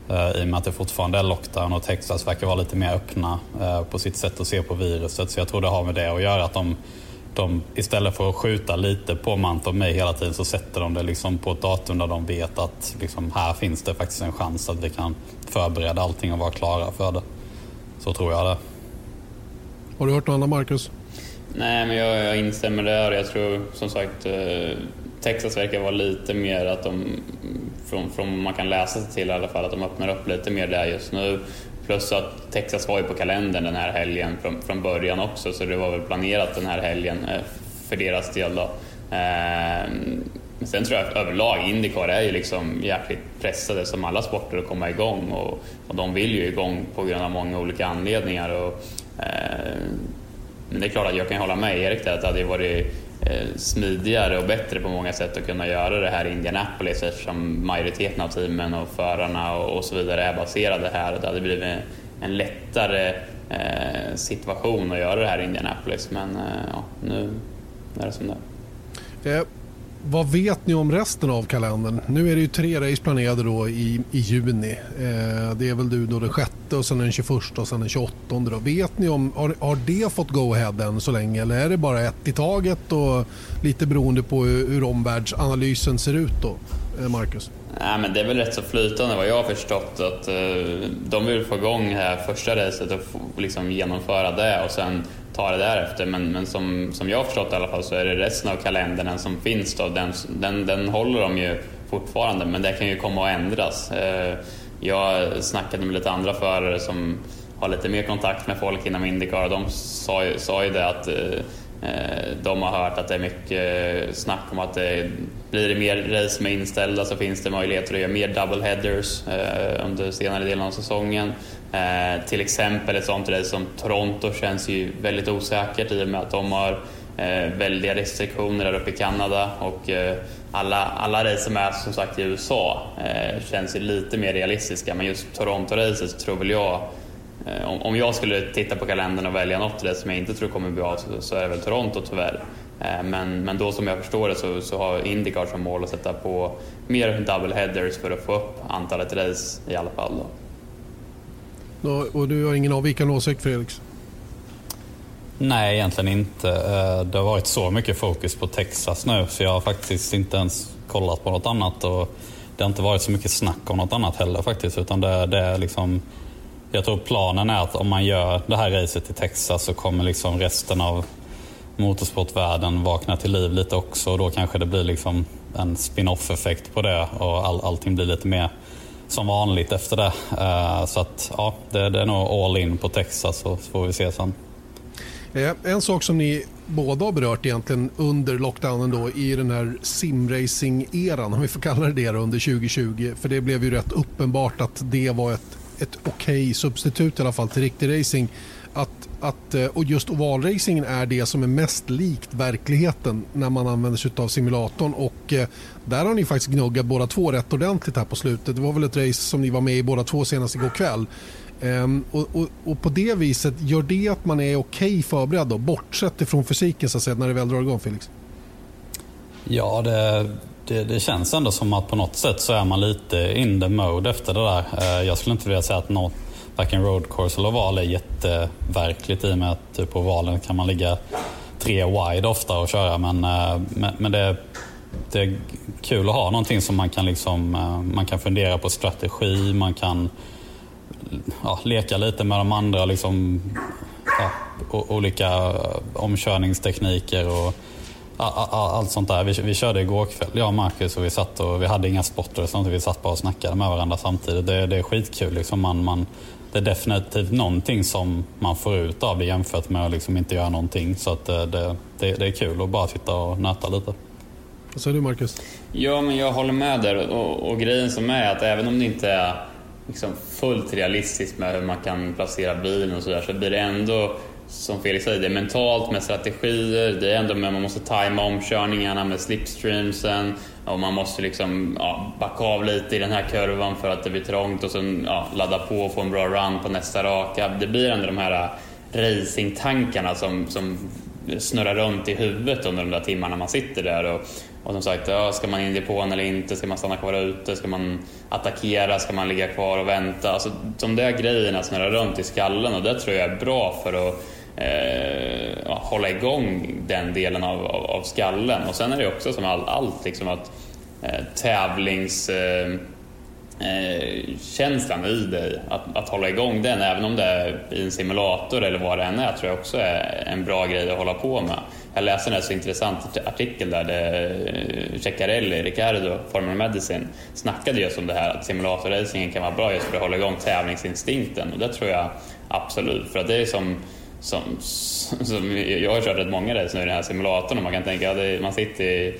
eh, i och med att det fortfarande är lockdown och Texas verkar vara lite mer öppna eh, på sitt sätt att se på viruset. Så jag tror det har med det att göra. att de de, istället för att skjuta lite på Mant och mig hela tiden så sätter de det liksom på ett datum där de vet att liksom, här finns det faktiskt en chans att vi kan förbereda allting och vara klara för det. Så tror jag det. Har du hört något annat Marcus? Nej, men jag, jag instämmer där. Jag tror som sagt eh, Texas verkar vara lite mer att de, från, från man kan läsa sig till i alla fall, att de öppnar upp lite mer där just nu. Plus att Texas var ju på kalendern den här helgen från, från början också så det var väl planerat den här helgen eh, för deras del. Då. Ehm, sen tror jag att överlag Indycar är ju liksom jäkligt pressade som alla sporter att komma igång och, och de vill ju igång på grund av många olika anledningar. Och, eh, men det är klart att jag kan hålla med Erik där att det hade varit Eh, smidigare och bättre på många sätt att kunna göra det här i Indianapolis eftersom majoriteten av teamen och förarna och så vidare är baserade här. Det hade blivit en lättare eh, situation att göra det här i Indianapolis men eh, ja, nu är det som det är vad vet ni om resten av kalendern? Nu är det ju tre race planerade då i, i juni. Eh, det är väl du då den sjätte och sen den 21 och sen den 28. Då. Vet ni om, har, har det fått go-ahead än så länge eller är det bara ett i taget och lite beroende på hur, hur omvärldsanalysen ser ut då, eh, Marcus? Nej, men det är väl rätt så flytande vad jag har förstått. att eh, De vill få igång här första racet och liksom genomföra det och sen ta det därefter. Men, men som, som jag har förstått i alla fall så är det resten av kalendern som finns då, den, den, den håller de ju fortfarande men det kan ju komma att ändras. Eh, jag snackade med lite andra förare som har lite mer kontakt med folk inom Indycar och de sa ju, sa ju det att eh, eh, de har hört att det är mycket snack om att det blir det mer race med inställda så finns det möjligheter att göra mer double headers under senare delen av säsongen. Eh, till exempel ett sånt race som Toronto känns ju väldigt osäkert i och med att de har eh, väldiga restriktioner där uppe i Kanada och eh, alla, alla race som är som sagt i USA eh, känns ju lite mer realistiska men just Toronto-racet tror väl jag om jag skulle titta på kalendern och välja något det som jag inte tror kommer bli av så är det väl Toronto tyvärr. Men, men då som jag förstår det så, så har Indycar som mål att sätta på mer double headers för att få upp antalet race i alla fall. Då. Och du har ingen avvikande åsikt Fredrik? Nej, egentligen inte. Eh, det har varit så mycket fokus på Texas nu så jag har faktiskt inte ens kollat på något annat. Och det har inte varit så mycket snack om något annat heller faktiskt. Utan det, det är liksom jag tror planen är att om man gör det här racet i Texas så kommer liksom resten av motorsportvärlden vakna till liv lite också och då kanske det blir liksom en spin-off effekt på det och all, allting blir lite mer som vanligt efter det. Eh, så att ja, det, det, är nog all in på Texas så, får vi se sen. Eh, en sak som ni båda har berört egentligen under lockdownen då i den här simracing-eran, om vi får kalla det det under 2020. För det blev ju rätt uppenbart att det var ett ett okej okay substitut i alla fall till riktig racing. Att, att, eh, och just ovalracingen är det som är mest likt verkligheten när man använder sig av simulatorn. Och eh, där har ni faktiskt gnuggat båda två rätt ordentligt här på slutet. Det var väl ett race som ni var med i båda två senast igår kväll. Ehm, och, och, och, på det viset, gör det att man är okej okay förberedd då, bortsett ifrån fysiken så att säga, när det väl drar igång Felix? Ja, det, det, det, känns ändå som att på något sätt så är man lite in the mode efter det där. Eh, jag skulle inte vilja säga att något, varken road course eller oval är jätteverkligt i och med att på ovalen kan man ligga tre wide ofta och köra. Eh, men, men, det, det, är kul att ha någonting som man kan, liksom, eh, man kan fundera på strategi, man kan ja, leka lite med de andra liksom, ja, olika eh, omkörningstekniker. och allt sånt där. Vi, vi körde igår kväll, jag och Marcus, och vi satt och vi hade inga spotter och sånt. Vi satt bara och snackade med varandra samtidigt. Det, det är skitkul. Liksom man, man, det är definitivt någonting som man får ut av det jämfört med att liksom inte göra någonting. Så att det, det, det är kul att bara sitta och nöta lite. Vad säger du Marcus? Ja, men jag håller med där. Och, och grejen som är att även om det inte är liksom fullt realistiskt med hur man kan placera bilen och sådär så blir det ändå som Felix säger, det är mentalt med strategier, det är ändå med man måste tajma omkörningarna med slipstreamsen och man måste liksom ja, backa av lite i den här kurvan för att det blir trångt och sen ja, ladda på och få en bra run på nästa raka. Det blir ändå de här äh, racingtankarna som, som snurrar runt i huvudet under de där timmarna man sitter där. Och, och som sagt, ja, ska man in i depån eller inte? Ska man stanna kvar ute? Ska man attackera? Ska man ligga kvar och vänta? Alltså, de där grejerna snurrar runt i skallen och det tror jag är bra för att eh, hålla igång den delen av, av, av, skallen. Och sen är det också som all, allt, liksom att eh, tävlings... Eh, eh, känslan i dig, att, att hålla igång den, även om det är i en simulator eller vad det än är, tror jag också är en bra grej att hålla på med. Jag läste en så intressant artikel där det, eh, Ceccarelli, Riccardo, Formula Medicine, snackade just om det här att simulatorracingen kan vara bra just för att hålla igång tävlingsinstinkten och det tror jag absolut, för att det är som som, som, jag har kört rätt många race nu i den här simulatorn och man kan tänka att man sitter i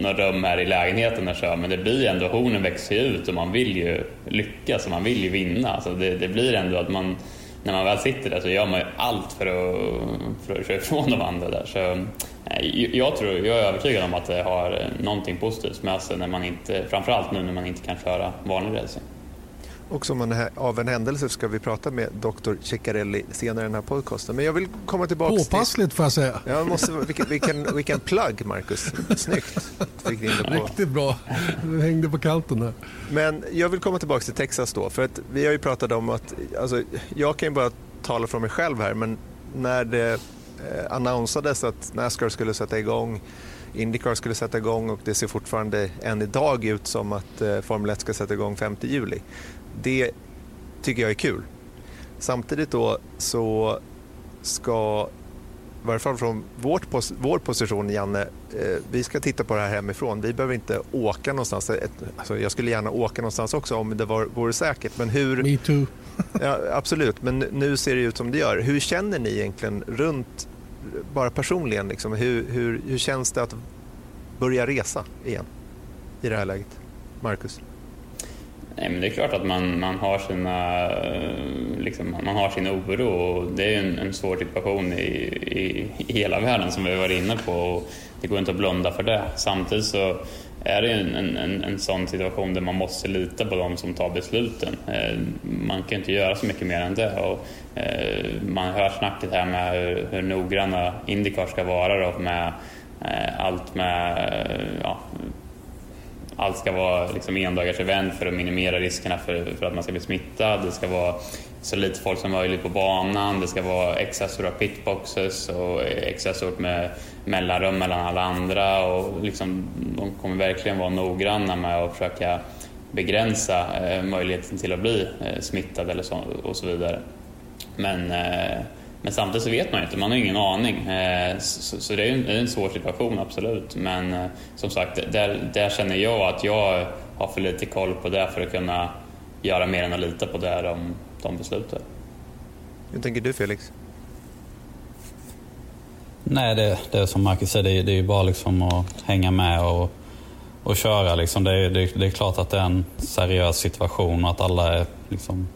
några rum här i lägenheten och kör men det blir ändå, hornen växer ut och man vill ju lyckas och man vill ju vinna. Så det, det blir ändå att man, när man väl sitter där så gör man ju allt för att, för att köra ifrån de andra där. Så, jag, tror, jag är övertygad om att det har någonting positivt med sig när man inte, framförallt nu när man inte kan köra vanlig racing. Och som en, av en händelse ska vi prata med Dr. Ceccarelli senare i den här podcasten. Men jag vill komma tillbaka Påpassligt får jag säga. Ja, måste, vilken, vilken, vilken plugg, Marcus. Snyggt. Fick in på. Riktigt bra. Du hängde på kanten där. Men jag vill komma tillbaka till Texas då. För att vi har ju pratat om att, alltså, jag kan ju bara tala från mig själv här, men när det eh, annonsades att Nascar skulle sätta igång Indycar skulle sätta igång och det ser fortfarande än idag ut som att eh, Formel 1 ska sätta igång 5 juli. Det tycker jag är kul. Samtidigt då så ska, i varje fall från vårt, vår position Janne, eh, vi ska titta på det här hemifrån. Vi behöver inte åka någonstans. Alltså jag skulle gärna åka någonstans också om det var, vore säkert. Men hur, Me too. ja, absolut, men nu ser det ut som det gör. Hur känner ni egentligen runt, bara personligen, liksom, hur, hur, hur känns det att börja resa igen i det här läget? Marcus? Nej, men det är klart att man, man, har, sina, eh, liksom, man har sin oro och det är en, en svår situation i, i, i, hela världen som vi har varit inne på och det går inte att blunda för det. Samtidigt så är det en, en, en sån situation där man måste lita på de som tar besluten. Eh, man kan inte göra så mycket mer än det. Och, eh, man hör snacket här med hur, hur noggranna Indycar ska vara då med allt med ja, allt ska vara liksom endagars event för att minimera riskerna för, för att man ska bli smittad. Det ska vara så lite folk som möjligt på banan. Det ska vara extra stora pitboxes och extra stort med mellanrum mellan alla andra. Och liksom, de kommer verkligen vara noggranna med att försöka begränsa eh, möjligheten till att bli eh, smittad eller så, och så vidare. Men eh, men samtidigt så vet man ju inte, man har ingen aning. Eh, så, det är en, svår situation, absolut. Men eh, som sagt, där, där känner jag att jag har för lite koll på det för att kunna göra mer än att lita på det de, de beslutar. Hur tänker du Felix? Nej, det, det är som Marcus säger, det, det är ju bara liksom att hänga med och, och köra. Liksom. Det, det, det är klart att det är en seriös situation och att alla är liksom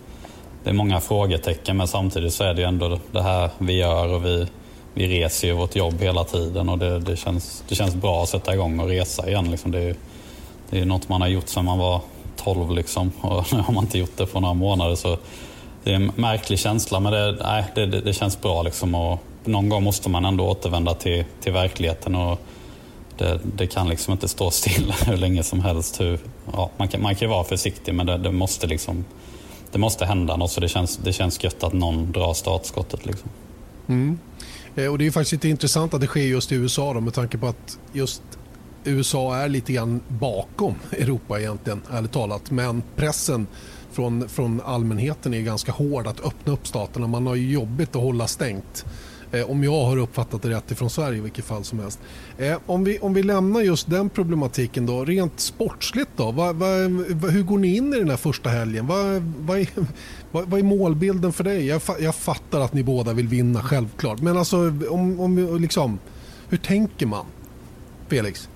det är många frågetecken men samtidigt så är det ju ändå det här vi gör och vi, vi reser ju vårt jobb hela tiden och det, det, känns, det känns bra att sätta igång och resa igen. Liksom. Det, är, det är något man har gjort sedan man var 12 liksom och nu har man inte gjort det på några månader. Så det är en märklig känsla men det, nej, det, det, det känns bra liksom och någon gång måste man ändå återvända till, till verkligheten. Och det, det, kan liksom inte stå stilla hur länge som helst. Hur, ja, man, kan, man kan vara försiktig men det, det måste liksom det måste hända något så det känns, det känns gött att någon drar startskottet. Liksom. Mm. Eh, och det är faktiskt lite intressant att det sker just i USA då, med tanke på att just USA är lite grann bakom Europa egentligen, ärligt talat. Men pressen från, från allmänheten är ganska hård att öppna upp staterna. Man har ju jobbigt att hålla stängt. Eh, om jag har uppfattat det rätt ifrån Sverige i vilket fall som helst. Eh, om, vi, om vi lämnar just den problematiken då, rent sportsligt då, vad, vad, hur går ni in i den här första helgen? Vad, vad, är, vad, vad är målbilden för dig? Jag, jag fattar att ni båda vill vinna, självklart. Men alltså, om, om, liksom, hur tänker man? Felix?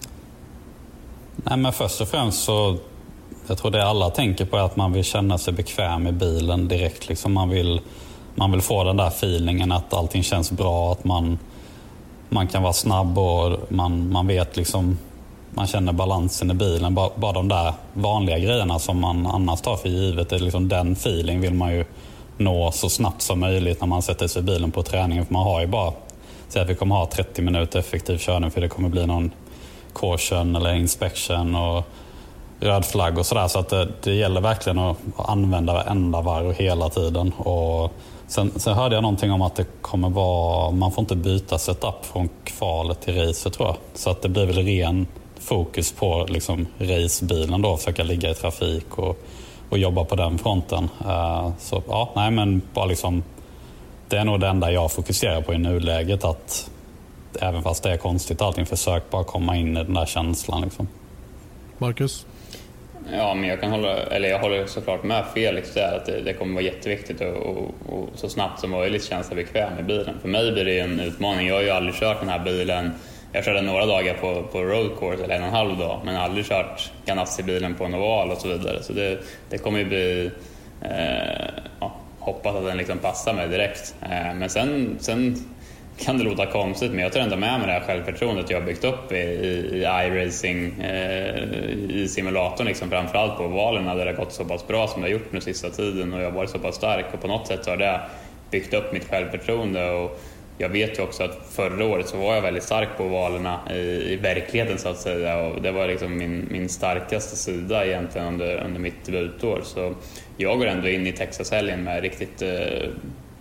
Nej, men först och främst så jag tror det alla tänker på är att man vill känna sig bekväm i bilen direkt. Liksom man vill man vill få den där feelingen att allting känns bra, att man, man kan vara snabb och man, man vet liksom, man känner balansen i bilen. Bara, bara de där vanliga grejerna som man annars tar för givet, är liksom den feeling vill man ju nå så snabbt som möjligt när man sätter sig i bilen på träningen. För man har ju bara, säg att vi kommer ha 30 minuter effektiv körning för det kommer bli någon caution eller inspection och röd flagg och sådär. Så att det, det gäller verkligen att använda varenda varv hela tiden. Och Sen, sen, hörde jag någonting om att det kommer vara, man får inte byta setup från kvalet till racet tror jag. Så att det blir väl ren fokus på liksom racebilen då, försöka ligga i trafik och, och jobba på den fronten. Uh, så ja, nej men bara liksom, det är nog det enda jag fokuserar på i nuläget. Att även fast det är konstigt allting, försök bara komma in i den där känslan. Liksom. Marcus? Ja, men jag kan hålla, eller jag håller såklart med Felix där att det, det kommer vara jätteviktigt att och, och så snabbt som möjligt känna sig bekväm i bilen. För mig blir det en utmaning. Jag har ju aldrig kört den här bilen. Jag körde några dagar på, på road course, eller en och en halv dag, men aldrig kört Ganassi-bilen på en oval och så vidare. Så det, det kommer ju bli... Eh, ja, hoppas att den liksom passar mig direkt. Eh, men sen, sen kan det låta konstigt, men jag tar ändå med mig det här självförtroendet jag har byggt upp i, i, i iRacing, eh, i simulatorn liksom, framförallt på ovalerna där det har gått så pass bra som det har gjort nu sista tiden och jag har varit så pass stark och på något sätt så har det byggt upp mitt självförtroende. Och jag vet ju också att förra året så var jag väldigt stark på ovalerna i, i verkligheten så att säga och det var liksom min, min starkaste sida egentligen under, under mitt debutår. Så jag går ändå in i Texas-helgen med riktigt eh,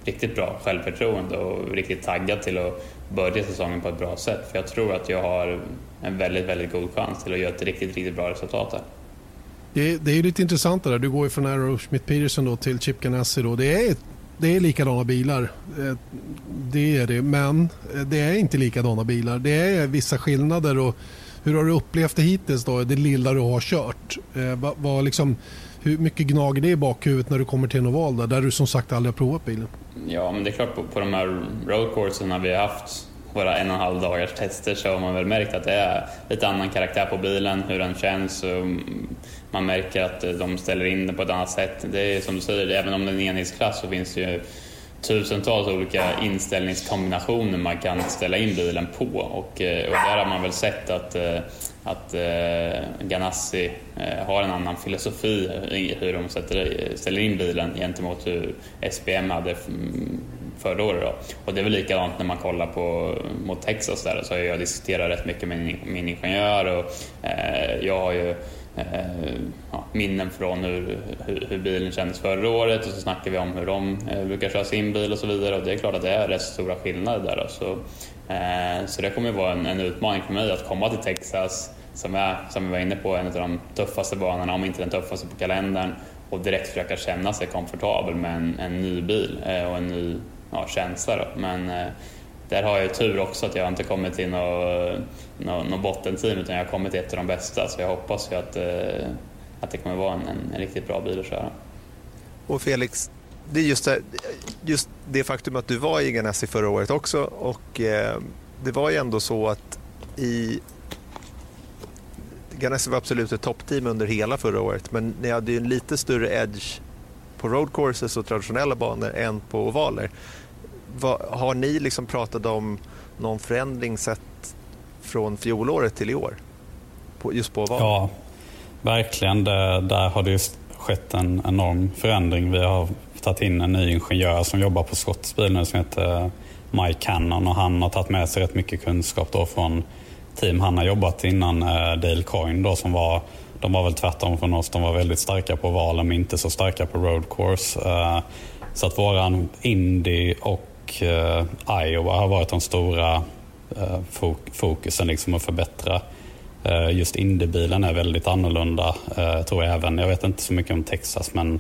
riktigt bra självförtroende och riktigt taggad till att börja säsongen på ett bra sätt. För jag tror att jag har en väldigt, väldigt god chans till att göra ett riktigt, riktigt bra resultat här. Det, det är lite intressant det där. Du går ju från Arrow Schmidt Peterson då till Chip Ganassi. Då. Det, är, det är likadana bilar. Eh, det är det. Men eh, det är inte likadana bilar. Det är vissa skillnader. Och hur har du upplevt det hittills då? Det lilla du har kört. Eh, vad, vad liksom, hur mycket gnager det i bakhuvudet när du kommer till en oval där, där du som sagt aldrig har provat bilen? Ja, men det är klart på, på de här roadcourserna vi har haft våra en och en halv dagars tester så har man väl märkt att det är lite annan karaktär på bilen, hur den känns. Och man märker att de ställer in den på ett annat sätt. Det är som du säger, även om det är en enhetsklass så finns det ju tusentals olika inställningskombinationer man kan ställa in bilen på och, eh, och där har man väl sett att, eh, att eh, Ganassi eh, har en annan filosofi i hur de sätter, ställer in bilen gentemot hur SPM hade förra året. Då. Och det är väl likadant när man kollar på, mot Texas där så har jag diskuterat rätt mycket med min ingenjör och eh, jag har ju Eh, ja, minnen från hur, hur, hur, bilen kändes förra året och så snackar vi om hur de eh, brukar köra sin bil och så vidare och det är klart att det är rätt stora skillnader där. Då. Så, Eh, så det kommer vara en, en, utmaning för mig att komma till Texas som är, som vi var inne på, en av de tuffaste banorna, om inte den tuffaste på kalendern och direkt försöka känna sig komfortabel med en, en ny bil eh, och en ny ja, känsla. Då. Men eh, där har jag tur också att jag inte kommit till något, något, något bottenteam utan jag har kommit till ett av de bästa så jag hoppas ju att, att det kommer vara en, en, riktigt bra bil att köra. Och Felix, det är just det, just det faktum att du var i Ganassi förra året också och eh, det var ju ändå så att i Ganassi var absolut ett toppteam under hela förra året men ni hade ju en lite större edge på roadcourses och traditionella banor än på ovaler har ni liksom pratat om någon förändring sett från fjolåret till i år? På, just på ovaler? Ja, verkligen. Det, där har det skett en enorm förändring. Vi har tagit in en ny ingenjör som jobbar på Scotts bil nu som heter eh, Mike Cannon och han har tagit med sig rätt mycket kunskap då från team han har jobbat innan, eh, Dale Coyne då som var de var väl tvärtom från oss. De var väldigt starka på valen men inte så starka på road course. Eh, så att våran Indy och eh, Iowa har varit de stora eh, fokusen liksom att förbättra. Eh, just Indybilen är väldigt annorlunda. Eh, tror jag även. Jag vet inte så mycket om Texas men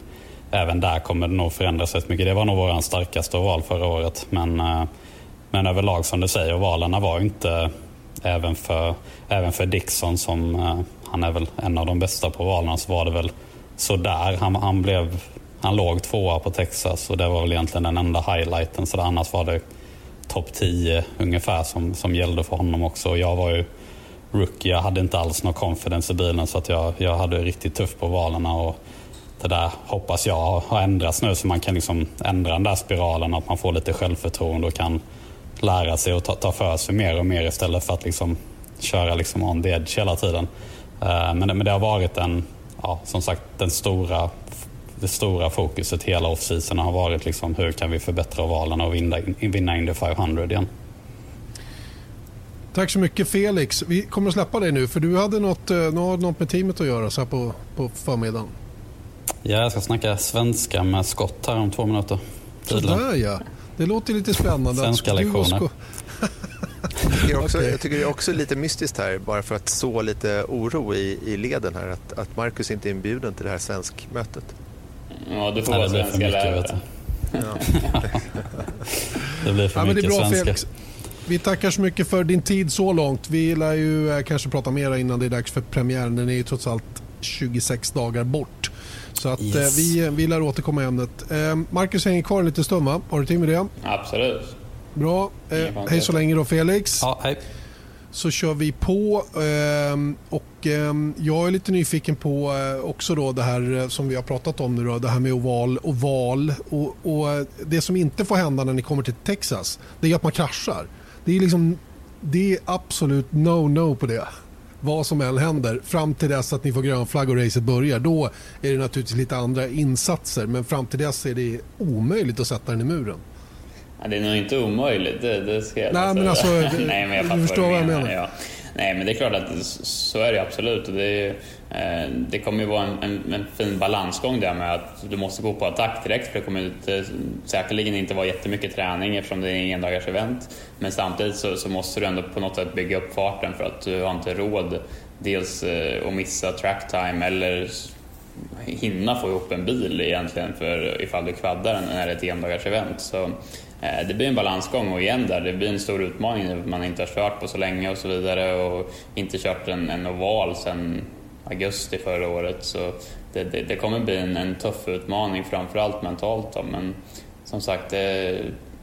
även där kommer det nog förändras rätt mycket. Det var nog vår starkaste oval förra året. Men, eh, men överlag som du säger, ovalerna var inte även för, även för Dixon som eh, han är väl en av de bästa på ovalerna så var det väl sådär. Han, han blev han låg tvåa på Texas och det var väl egentligen den enda highlighten. Så annars var det topp 10 ungefär som, som gällde för honom också. Jag var ju rookie, jag hade inte alls någon confidence i bilen så att jag, jag hade riktigt tufft på valarna. Och det där hoppas jag har ändrats nu så man kan liksom ändra den där spiralen att man får lite självförtroende och kan lära sig och ta, ta för sig mer och mer istället för att liksom köra liksom on the edge hela tiden. Eh, men, det, men det har varit en, ja, som sagt, den stora det stora fokuset hela off-season har varit liksom hur kan vi förbättra ovalen och vinna, vinna Indy 500 igen. Tack så mycket Felix. Vi kommer att släppa dig nu för du hade något, eh, något med teamet att göra så här på, på förmiddagen. Ja, jag ska snacka svenska med Scott här om två minuter. Sådär ja. Det låter lite spännande. Svenska lektioner. Jag tycker, också, jag tycker det är också lite mystiskt här, bara för att så lite oro i, i leden här, att, att Marcus inte är inbjuden till det här svenskmötet. Ja, du får vara svenska lärare. Ja. det blir för ja, mycket det är bra, svenska. Felix. Vi tackar så mycket för din tid så långt. Vi lär ju eh, kanske prata mer innan det är dags för premiären. Den är ju trots allt 26 dagar bort. Så att, eh, yes. vi, vi lär återkomma i ämnet. Eh, Marcus hänger kvar en liten stund va? Har du tid med det? Absolut. Bra. Eh, hej så länge då Felix. Ja, hej. Så kör vi på. Eh, och eh, jag är lite nyfiken på eh, också då det här eh, som vi har pratat om nu då, det här med oval och val. Och, och eh, det som inte får hända när ni kommer till Texas, det är att man kraschar. Det är liksom, det är absolut no-no på det. Vad som än händer, fram till dess att ni får grön flagg och racet börjar, då är det naturligtvis lite andra insatser. Men fram till dess är det omöjligt att sätta den i muren. Ja, det är nog inte omöjligt, det, det ska jag Nej, men alltså, Nej, men jag du förstår vad, jag menar. Ja. Nej, men det är klart att så är det absolut. Det, är, Eh, det kommer ju vara en, en, en, fin balansgång där med att du måste gå på attack direkt för det kommer eh, inte, säkerligen inte vara jättemycket träning eftersom det är en endagars event. Men samtidigt så, så, måste du ändå på något sätt bygga upp farten för att du har inte råd dels eh, att missa track time eller hinna få ihop en bil egentligen för ifall du kvaddar när det är ett endagars event. Så det blir en balansgång och igen där, det blir en stor utmaning. Man inte har kört på så länge och så vidare och inte kört en, en oval sen augusti förra året. Så det, det, det kommer bli en, en, tuff utmaning, framförallt mentalt. Då. Men som sagt, det,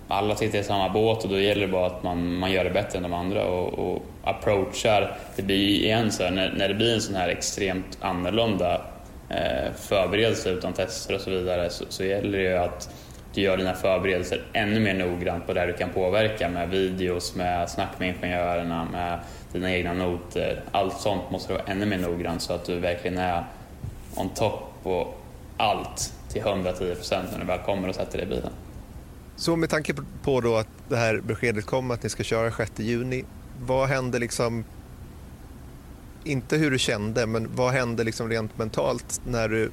alla sitter i samma båt och då gäller det bara att man, man gör det bättre än de andra och, och approachar. Det blir igen så här, när, när det blir en sån här extremt annorlunda eh, förberedelse utan tester och så vidare så, så gäller det ju att du gör dina förberedelser ännu mer noggrant på det du kan påverka med videos, med snack med ingenjörerna, med dina egna noter. Allt sånt måste du vara ännu mer noggrann så att du verkligen är on top på allt till 110 procent när du väl kommer och sätter dig i bilen. Så med tanke på då att det här beskedet kom att ni ska köra 6 juni, vad hände liksom inte hur du kände, men vad hände liksom rent mentalt när du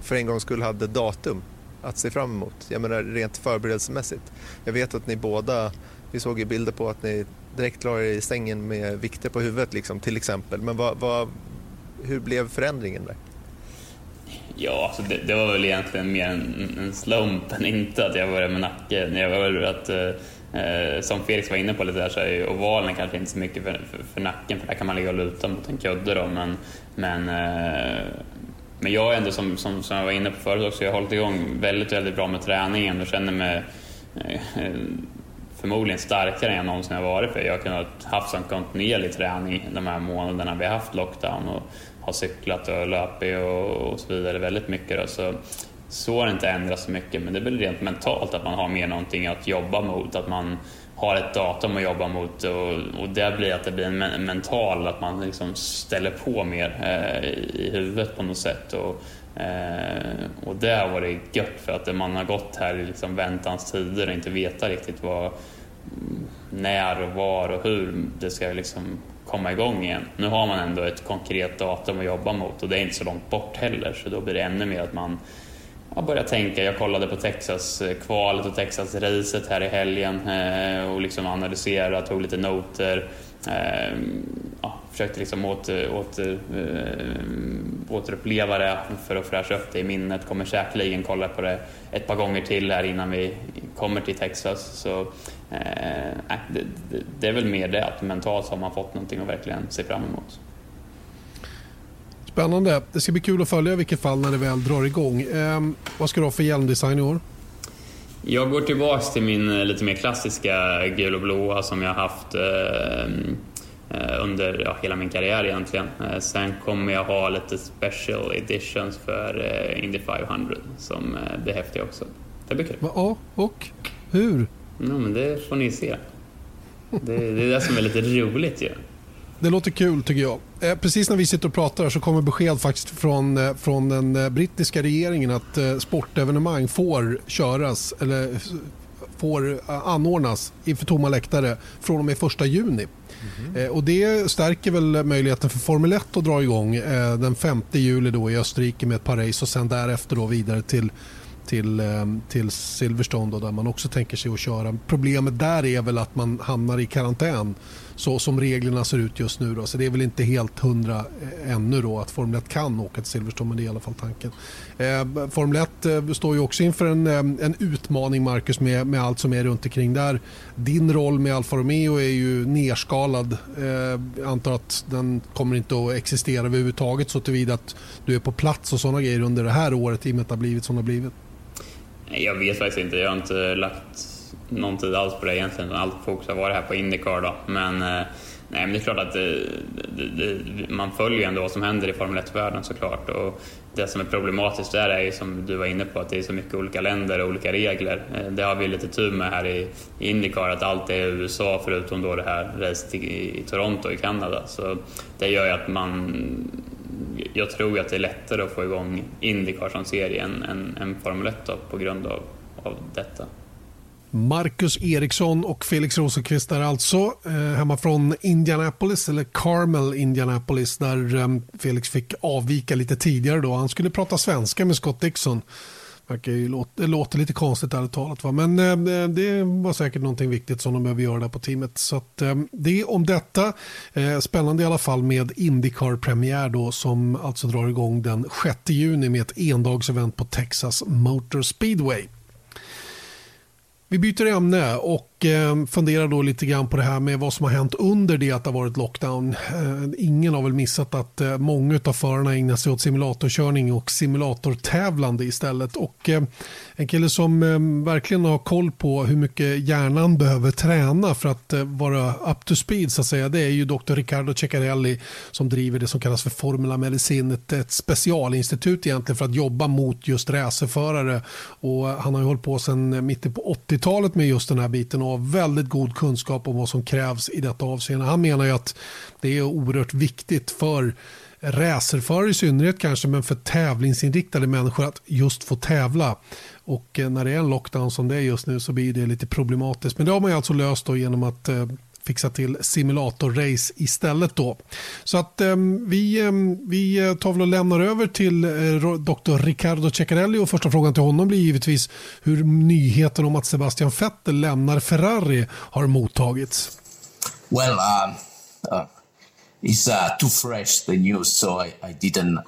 för en gång skulle hade datum? att se fram emot? Jag menar rent förberedelsemässigt. Jag vet att ni båda, vi såg ju bilder på att ni direkt la dig i sängen med vikter på huvudet liksom, till exempel. Men vad, vad, hur blev förändringen där? Ja, alltså det, det, var väl egentligen mer en, en slump än inte att jag började med nacken. Jag var att, eh, som Felix var inne på lite där så är ju ovalen kanske inte så mycket för, för, för, nacken för där kan man ligga och luta mot en kudde då, men, men eh, men jag är ändå som, som, som jag var inne på förut också, jag har hållit igång väldigt, väldigt bra med träningen och känner mig eh, förmodligen starkare än jag någonsin har varit för jag har kunnat haft en kontinuerlig träning de här månaderna vi har haft lockdown och har cyklat och löpit och, och så vidare väldigt mycket. Då. Så, så har det inte ändrats så mycket men det är väl rent mentalt att man har mer någonting att jobba mot, att man har ett datum att jobba mot och, och det blir att det blir en mental, att man liksom ställer på mer eh, i huvudet på något sätt. Och, eh, och det har varit gött för att man har gått här i liksom väntans tider och inte vetat riktigt vad, när och var och hur det ska liksom komma igång igen. Nu har man ändå ett konkret datum att jobba mot och det är inte så långt bort heller så då blir det ännu mer att man jag började tänka, jag kollade på Texas-kvalet eh, och Texas-racet här i helgen eh, och liksom analyserade, tog lite noter. Eh, ja, försökte liksom åter, åter, eh, återuppleva det för att fräscha upp det i minnet. Kommer säkerligen kolla på det ett par gånger till här innan vi kommer till Texas. Så, eh, det, det, det är väl mer det, att mentalt har man fått någonting att verkligen se fram emot. Spännande. Det ska bli kul att följa i vilket fall när det väl drar igång. Eh, vad ska du ha för hjälmdesign i år? Jag går tillbaka till min eh, lite mer klassiska gul och blåa som jag haft eh, eh, under ja, hela min karriär egentligen. Eh, sen kommer jag ha lite special editions för eh, Indy 500 som eh, blir häftiga också. Det blir kul. Ja, och hur? Ja, men det får ni se. Det, det är det som är lite roligt ju. Ja. Det låter kul tycker jag. Eh, precis när vi sitter och pratar så kommer besked faktiskt från, eh, från den eh, brittiska regeringen att sportevenemang får köras eller får anordnas inför tomma läktare från och med 1 juni. Mm. Och Det stärker väl möjligheten för Formel 1 att dra igång den 5 juli då i Österrike med ett par race och sen därefter då vidare till till, till Silverstone då, där man också tänker sig att köra. Problemet där är väl att man hamnar i karantän så som reglerna ser ut just nu. Då. Så det är väl inte helt hundra eh, ännu då att Formel 1 kan åka till Silverstone, men det är i alla fall tanken. Eh, Formel 1 eh, står ju också inför en, eh, en utmaning, Marcus, med, med allt som är runt omkring där. Din roll med Alfa Romeo är ju nerskalad. Eh, jag antar att den kommer inte att existera överhuvudtaget så tillvida att du är på plats och sådana grejer under det här året i och med att det har blivit som det har blivit. Jag vet faktiskt inte. Jag har inte lagt någon tid alls på det egentligen. Allt fokus har varit här på Indycar då. Men, eh, Nej, men det är klart att det, det, det, man följer ändå vad som händer i Formel 1-världen såklart. Och det som är problematiskt där är ju som du var inne på att det är så mycket olika länder och olika regler. Eh, det har vi lite tur med här i, Indycar att allt är USA förutom då det här racet i, i Toronto i Kanada. Så det gör ju att man jag tror att det är lättare att få igång Indycar som serie än, än, än Formel 1 då, på grund av, av detta. Marcus Eriksson och Felix Rosenqvist är alltså eh, hemma från Indianapolis, eller Carmel, Indianapolis, där eh, Felix fick avvika lite tidigare. då. Han skulle prata svenska med Scott Dixon. Det låter lite konstigt ärligt talat, va? men eh, det var säkert någonting viktigt som de behöver göra där på teamet. Så att, eh, det är om detta. Eh, spännande i alla fall med Indycar-premiär då som alltså drar igång den 6 juni med ett endagsevent på Texas Motor Speedway. Vi byter ämne och Eh, funderar då lite grann på det här med vad som har hänt under det att det har varit lockdown. Eh, ingen har väl missat att eh, många av förarna ägnar sig åt simulatorkörning och simulatortävlande istället. Och en kille som verkligen har koll på hur mycket hjärnan behöver träna för att vara up to speed så att säga. Det är ju Dr. Riccardo Ceccarelli som driver det som kallas för Formula Medicin. Ett, ett specialinstitut egentligen för att jobba mot just racerförare. Och han har ju hållit på sedan mitten på 80-talet med just den här biten ha väldigt god kunskap om vad som krävs i detta avseende. Han menar ju att det är oerhört viktigt för racerförare i synnerhet kanske, men för tävlingsinriktade människor att just få tävla. Och eh, när det är en lockdown som det är just nu så blir det lite problematiskt. Men det har man ju alltså löst då genom att eh, fixa till simulatorrace istället. Då. Så att eh, vi, eh, vi tar väl och lämnar över till eh, Dr. Riccardo Ceccarelli och första frågan till honom blir givetvis hur nyheten om att Sebastian Vettel lämnar Ferrari har mottagits. Well, um, uh, it's uh, too fresh the news so I, I didn't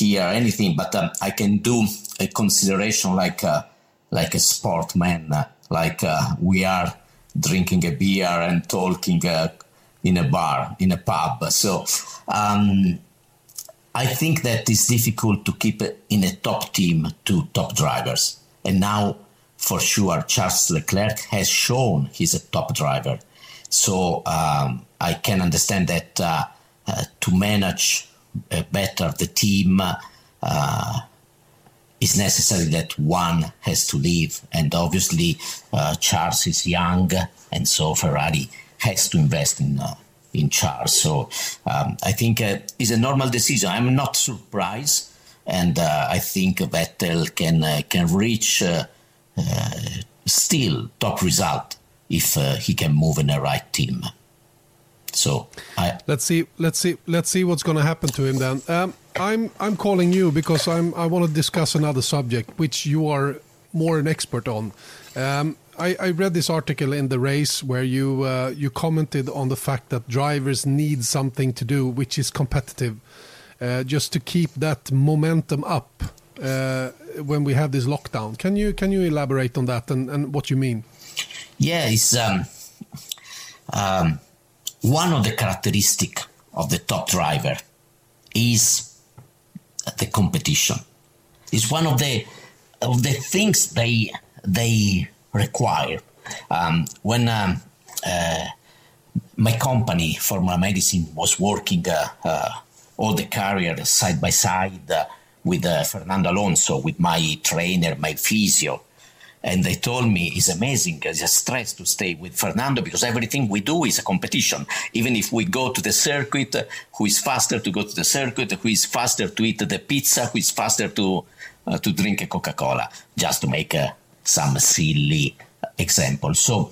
hear anything but um, I can do a consideration like a, like a sportman uh, like uh, we are drinking a beer and talking uh, in a bar, in a pub. So um, I think that it's difficult to keep in a top team two top drivers. And now, for sure, Charles Leclerc has shown he's a top driver. So um, I can understand that uh, uh, to manage uh, better the team, uh, it's necessary that one has to leave. And obviously, uh, Charles is young, and so Ferrari has to invest in uh, in Charles. So um, I think uh, it's a normal decision. I'm not surprised, and uh, I think Vettel can uh, can reach uh, still top result if he can move in the right team. So I, let's see, let's see, let's see what's going to happen to him then. Um, I'm I'm calling you because I'm I want to discuss another subject which you are more an expert on. Um, I, I, read this article in the race where you uh, you commented on the fact that drivers need something to do which is competitive, uh, just to keep that momentum up uh, when we have this lockdown. Can you can you elaborate on that and, and what you mean? Yeah, it's um, um, one of the characteristic of the top driver is the competition. It's one of the of the things they they require. Um, when um, uh, my company, Formula Medicine, was working uh, uh, all the career side by side uh, with uh, Fernando Alonso, with my trainer, my physio, and they told me it's amazing. It's a stress to stay with Fernando because everything we do is a competition. Even if we go to the circuit, who is faster to go to the circuit, who is faster to eat the pizza, who is faster to uh, to drink a Coca-Cola, just to make uh, some silly example. So,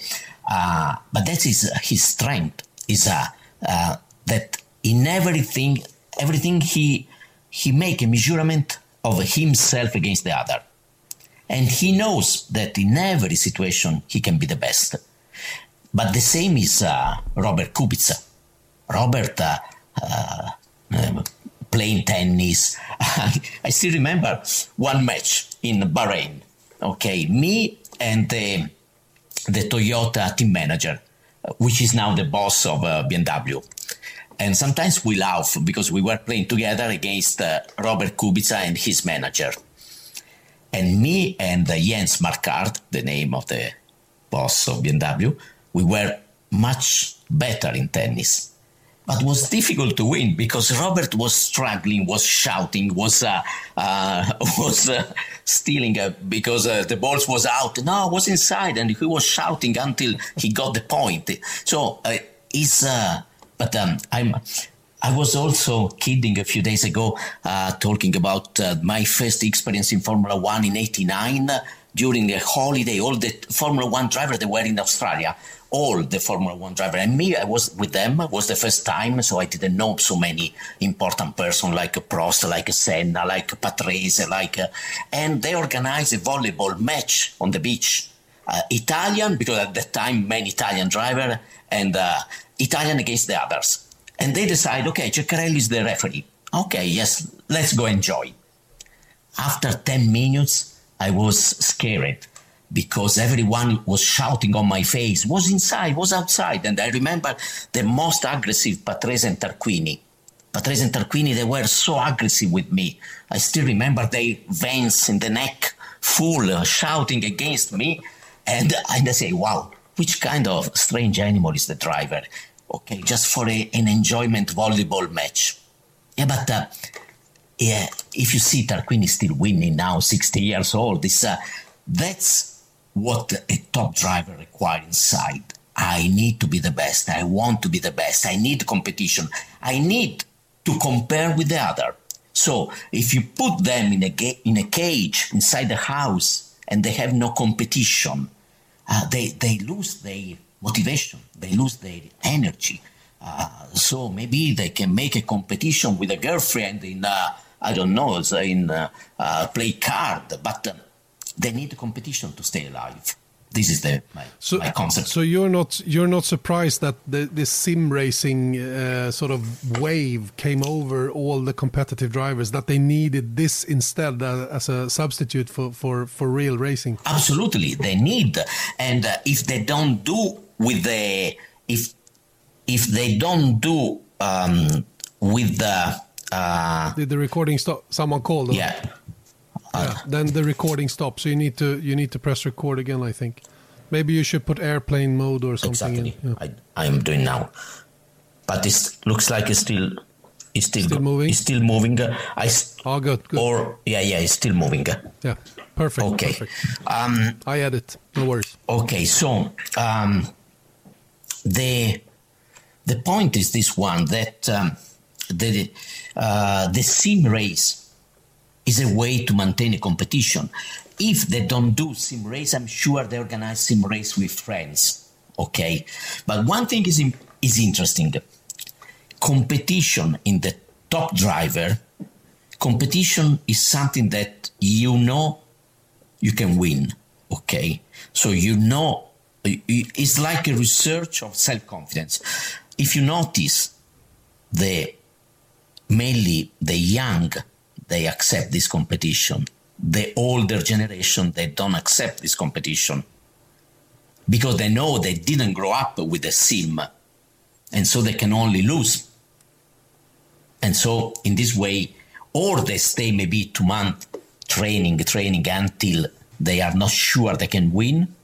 uh, but that is his strength. Is uh, uh, that in everything, everything he he make a measurement of himself against the other and he knows that in every situation he can be the best. But the same is uh, Robert Kubica. Robert uh, uh, um, playing tennis. I still remember one match in Bahrain. Okay, me and the, the Toyota team manager, which is now the boss of uh, BMW. And sometimes we laugh because we were playing together against uh, Robert Kubica and his manager. And me and uh, Jens Markart, the name of the boss of BMW, we were much better in tennis. but was difficult to win because Robert was struggling, was shouting, was uh, uh, was uh, stealing uh, because uh, the balls was out. No, was inside, and he was shouting until he got the point. So uh, it's. but um, I'm. I was also kidding a few days ago, talking about my first experience in Formula One in '89 during a holiday. All the Formula One drivers they were in Australia all the Formula One driver. And me, I was with them. It was the first time, so I didn't know so many important person like Prost, like Senna, like Patrese, like. Uh, and they organized a volleyball match on the beach. Uh, Italian, because at that time many Italian driver, and uh, Italian against the others. And they decide, okay, Ceccarelli is the referee. Okay, yes, let's go enjoy. After 10 minutes, I was scared because everyone was shouting on my face, was inside, was outside. And I remember the most aggressive Patrese and Tarquini. Patrese and Tarquini, they were so aggressive with me. I still remember their veins in the neck full, uh, shouting against me. And, and I say, wow, which kind of strange animal is the driver? Okay, just for a, an enjoyment volleyball match. Yeah, but uh, yeah, if you see Tarquini still winning now, 60 years old, this, uh, that's what a top driver requires inside. I need to be the best. I want to be the best. I need competition. I need to compare with the other. So if you put them in a ga- in a cage inside the house and they have no competition, uh, they they lose their motivation. They lose their energy. Uh, so maybe they can make a competition with a girlfriend in uh, I don't know in uh, uh, play card, but um, they need competition to stay alive. This is the my, so, my concept. So you're not you're not surprised that the, this sim racing uh, sort of wave came over all the competitive drivers that they needed this instead uh, as a substitute for, for, for real racing. Absolutely, they need, and uh, if they don't do with the if if they don't do um, with the uh, did the recording stop? Someone called. Yeah. Yeah, then the recording stops. So you need to you need to press record again. I think. Maybe you should put airplane mode or something. Exactly. Yeah. I, I am doing now, but it looks like it's still it's still, still moving. It's still moving. I oh good, good. Or yeah, yeah, it's still moving. Yeah, perfect. Okay. Perfect. Um, I edit. No worries. Okay, so um, the the point is this one that um, the uh, the sim race is a way to maintain a competition. If they don't do sim race, I'm sure they organize sim race with friends. Okay, but one thing is is interesting: competition in the top driver. Competition is something that you know you can win. Okay, so you know it's like a research of self confidence. If you notice the mainly the young they accept this competition. The older generation, they don't accept this competition because they know they didn't grow up with a sim and so they can only lose. And so in this way, or they stay maybe two months training, training until they are not sure they can win,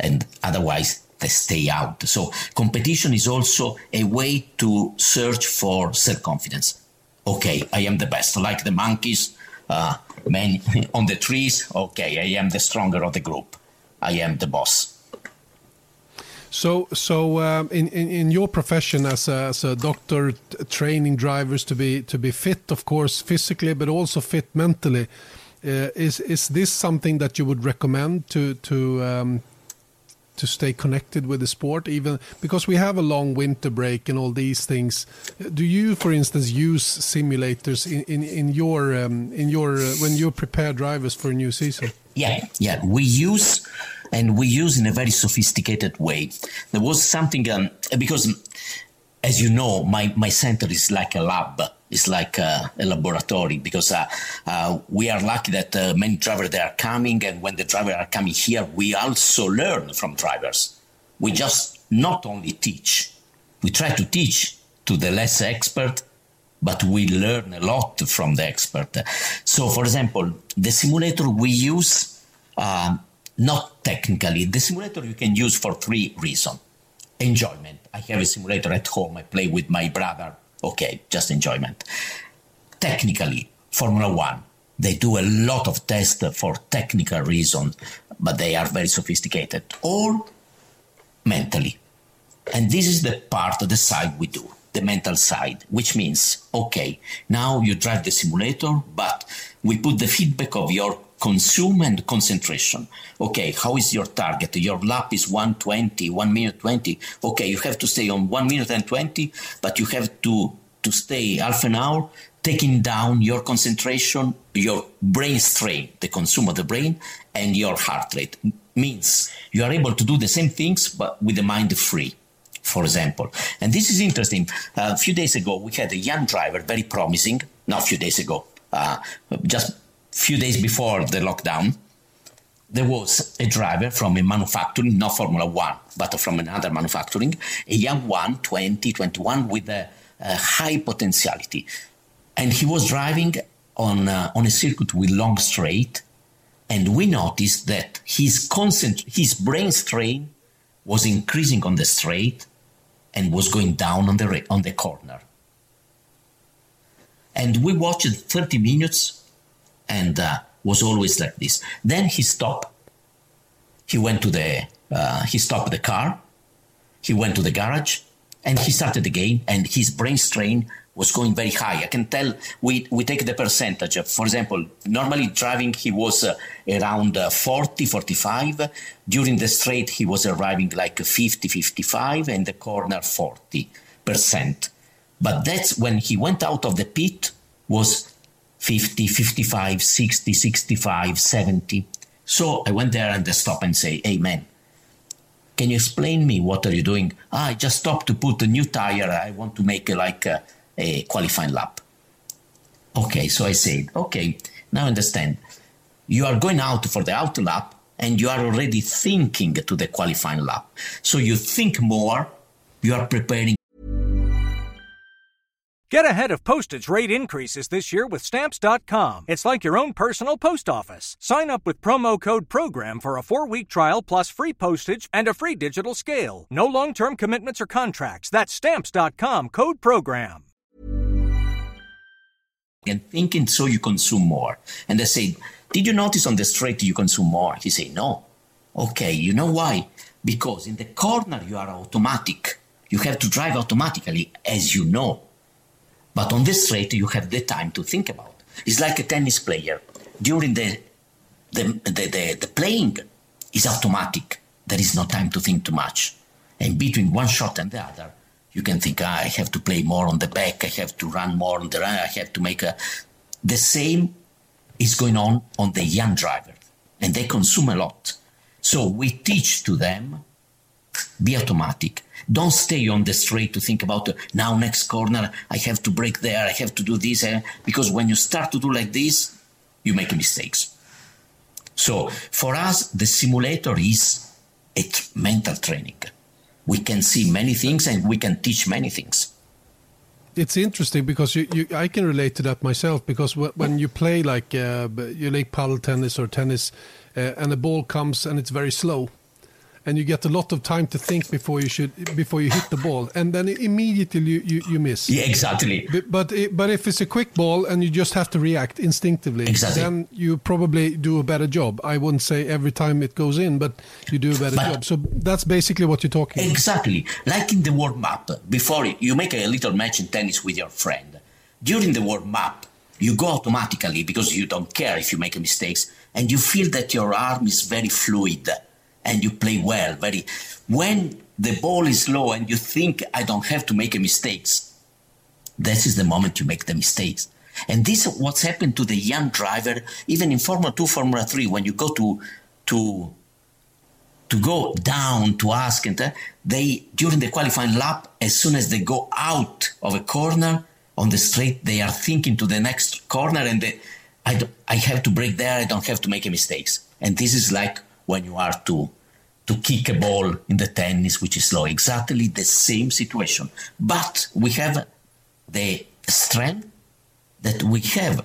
and otherwise they stay out. So competition is also a way to search for self-confidence okay, I am the best. Like the monkeys uh, on the trees, okay, I am the stronger of the group. I am the boss. So, so um, in, in, in your profession as a, as a doctor, training drivers to be to be fit, of course, physically, but also fit mentally, uh, is is this something that you would recommend to to um, to stay connected with the sport, even because we have a long winter break and all these things. Do you, for instance, use simulators in in, in your um, in your uh, when you prepare drivers for a new season? Yeah, yeah, we use and we use in a very sophisticated way. There was something um, because, as you know, my my center is like a lab it's like a, a laboratory because uh, uh, we are lucky that uh, many drivers they are coming, and when the drivers are coming here, we also learn from drivers. We just not only teach, we try to teach to the less expert, but we learn a lot from the expert. So, for example, the simulator we use, uh, not technically, the simulator you can use for three reasons. enjoyment. I have a simulator at home. I play with my brother. Okay, just enjoyment. Technically, Formula One, they do a lot of tests for technical reasons, but they are very sophisticated. Or mentally. And this is the part, of the side we do, the mental side, which means, okay, now you drive the simulator, but we put the feedback of your consume and concentration. Okay, how is your target? Your lap is 120, 1 minute 20. Okay, you have to stay on 1 minute and 20, but you have to, to stay half an hour, taking down your concentration, your brain strain, the consume of the brain, and your heart rate. Means you are able to do the same things, but with the mind free for example. And this is interesting. A few days ago, we had a young driver, very promising, not a few days ago, uh, just few days before the lockdown, there was a driver from a manufacturing, not Formula One, but from another manufacturing, a young one, 20, 21, with a, a high potentiality. And he was driving on, uh, on a circuit with long straight, and we noticed that his, concent- his brain strain was increasing on the straight and was going down on the, on the corner. And we watched 30 minutes and uh, was always like this. Then he stopped. He went to the, uh, he stopped the car. He went to the garage and he started again and his brain strain was going very high. I can tell we, we take the percentage. Of, For example, normally driving, he was uh, around uh, 40, 45. During the straight, he was arriving like 50, 55 and the corner 40%. But that's when he went out of the pit was 50, 55, 60, 65, 70. So I went there and they stop and say, hey man, can you explain me what are you doing? Ah, I just stopped to put a new tire. I want to make a, like a, a qualifying lap. Okay, so I said, okay, now understand. You are going out for the out lap and you are already thinking to the qualifying lap. So you think more, you are preparing Get ahead of postage rate increases this year with Stamps.com. It's like your own personal post office. Sign up with promo code PROGRAM for a four week trial plus free postage and a free digital scale. No long term commitments or contracts. That's Stamps.com code PROGRAM. And thinking so you consume more. And they say, Did you notice on the street you consume more? He say, No. Okay, you know why? Because in the corner you are automatic. You have to drive automatically, as you know but on the straight, you have the time to think about. It's like a tennis player. During the, the, the, the, the playing is automatic. There is no time to think too much. And between one shot and the other, you can think, ah, I have to play more on the back, I have to run more on the run, I have to make a. The same is going on on the young driver, and they consume a lot. So we teach to them be automatic. Don't stay on the straight to think about uh, now next corner. I have to break there. I have to do this. Uh, because when you start to do like this, you make mistakes. So for us, the simulator is a mental training. We can see many things and we can teach many things. It's interesting because you, you, I can relate to that myself because when you play like uh, you play paddle tennis or tennis uh, and the ball comes and it's very slow and you get a lot of time to think before you should before you hit the ball, and then immediately you, you, you miss. Yeah, exactly. But but, it, but if it's a quick ball and you just have to react instinctively, exactly. then you probably do a better job. I wouldn't say every time it goes in, but you do a better but job. So that's basically what you're talking. Exactly, about. like in the warm up before you make a little match in tennis with your friend. During the warm up, you go automatically because you don't care if you make mistakes, and you feel that your arm is very fluid and you play well. Very when the ball is low and you think I don't have to make a mistakes, this is the moment you make the mistakes. And this is what's happened to the young driver, even in Formula Two, Formula Three, when you go to to to go down to ask and uh, they during the qualifying lap, as soon as they go out of a corner on the straight, they are thinking to the next corner and they, I, I have to break there. I don't have to make a mistakes. And this is like when you are to to kick a ball in the tennis, which is slow. Exactly the same situation. But we have the strength that we have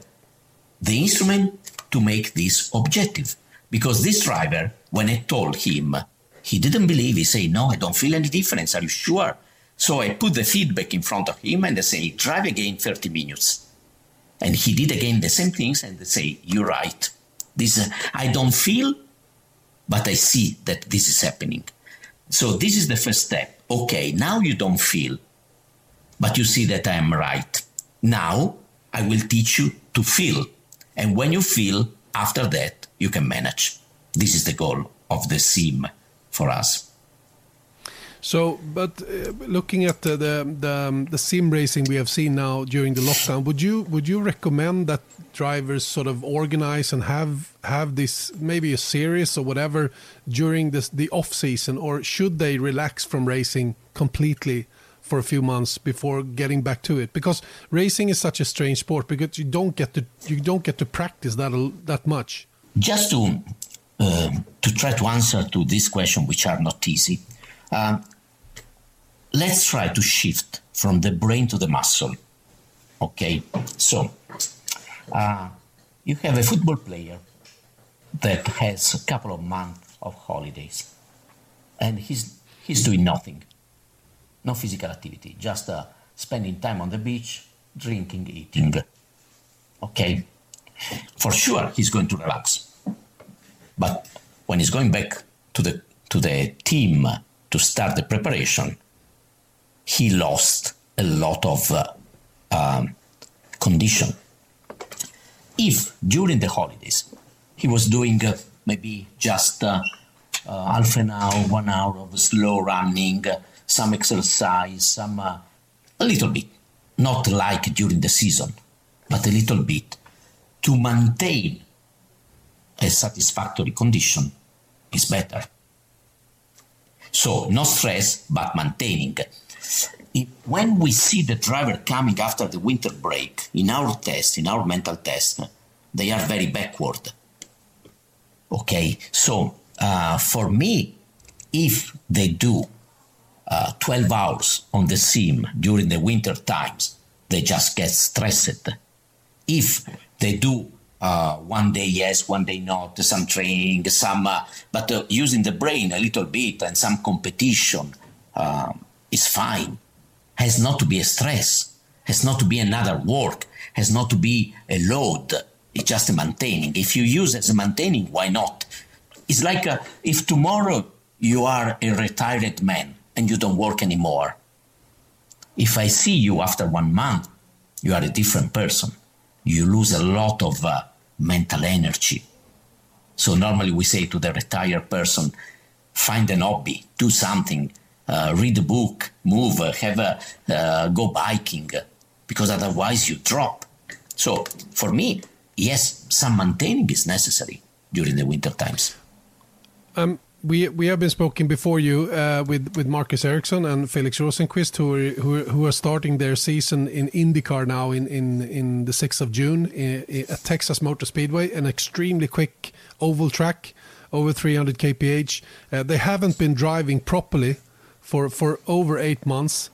the instrument to make this objective. Because this driver, when I told him, He didn't believe. He said, no, I don't feel any difference. Are you sure? So I put the feedback in front of him and I say, drive again 30 minutes. And he did again the same things and they say, you're right. This, uh, I don't feel, but I see that this is happening. So this is the first step. Okay, now you don't feel, but you see that I am right. Now I will teach you to feel. And when you feel, after that, you can manage. This is the goal of the sim for us. So, but uh, looking at the the, the, um, the sim racing we have seen now during the lockdown, would you would you recommend that drivers sort of organize and have have this maybe a series or whatever during this the off season, or should they relax from racing completely for a few months before getting back to it? Because racing is such a strange sport because you don't get to you don't get to practice that that much. Just to uh, to try to answer to this question, which are not easy. Um, let's try to shift from the brain to the muscle. Okay, so uh, you have a football player that has a couple of months of holidays, and he's he's doing nothing, no physical activity, just uh, spending time on the beach, drinking, eating. Okay, for sure he's going to relax, but when he's going back to the to the team to start the preparation, he lost a lot of uh, um, condition. If during the holidays he was doing uh, maybe just uh, uh half an hour, one hour of slow running, uh, some exercise, some uh, a little bit, not like during the season, but a little bit to maintain a satisfactory condition is better. So no stress, but maintaining when we see the driver coming after the winter break, in our test, in our mental test, they are very backward. Okay, so uh, for me, if they do uh, 12 hours on the sim during the winter times, they just get stressed. If they do uh, one day yes, one day not, some training, some, uh, but uh, using the brain a little bit and some competition, um, is fine. Has not to be a stress, has not to be another work, has not to be a load. It's just a maintaining. If you use as a maintaining, why not? It's like a, if tomorrow you are a retired man and you don't work anymore. If I see you after one month, you are a different person. You lose a lot of uh, mental energy. So normally we say to the retired person, find an hobby, do something, uh, read a book, move, uh, have a, uh, go biking, because otherwise you drop. So for me, yes, some maintaining is necessary during the winter times. Um, we we have been spoken before you uh, with with Marcus Ericsson and Felix Rosenquist, who are, who, who are starting their season in IndyCar now in in in the sixth of June in, in, at Texas Motor Speedway, an extremely quick oval track, over 300 kph. Uh, they haven't been driving properly for for over eight months.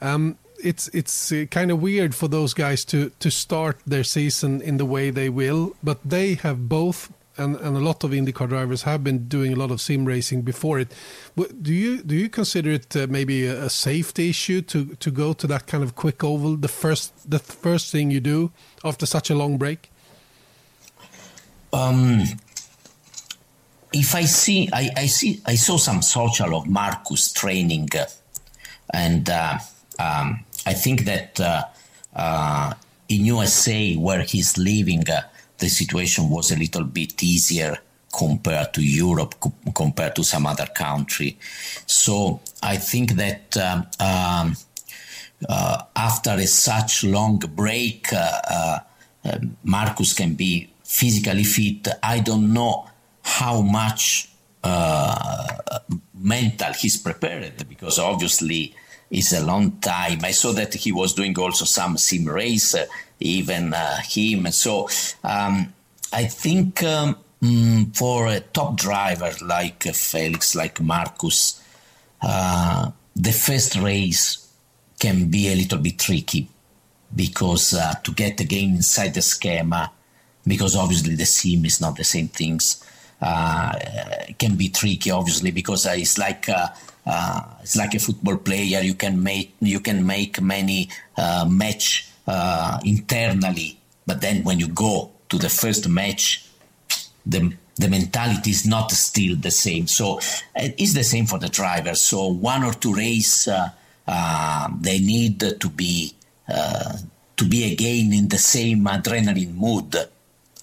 Um, it's it's uh, kind of weird for those guys to to start their season in the way they will, but they have both. And, and a lot of IndyCar drivers have been doing a lot of sim racing before it. Do you do you consider it uh, maybe a safety issue to, to go to that kind of quick oval the first the first thing you do after such a long break? Um, if I see, I, I, see, I saw some social of Marcus training, uh, and uh, um, I think that uh, uh in USA where he's living, uh, the situation was a little bit easier compared to Europe, co- compared to some other country. So I think that um, um, uh, after a such long break, Marcus can be physically fit. I don't know how much uh, mental he's prepared because obviously it's a long time. I saw that he was doing also some sim race, uh, even uh, him. So um, I think um, mm, for a top driver like Felix, like Marcus, uh, the first race can be a little bit tricky because uh, to get again inside the schema, because obviously the sim is not the same things can be tricky, obviously, because uh, it's like uh, uh, it's like a football player. You can make you can make many uh, match uh, internally, but then when you go to the first match, the the mentality is not still the same. So it's the same for the drivers. So one or two race, uh, uh, they need to be uh, to be again in the same adrenaline mood,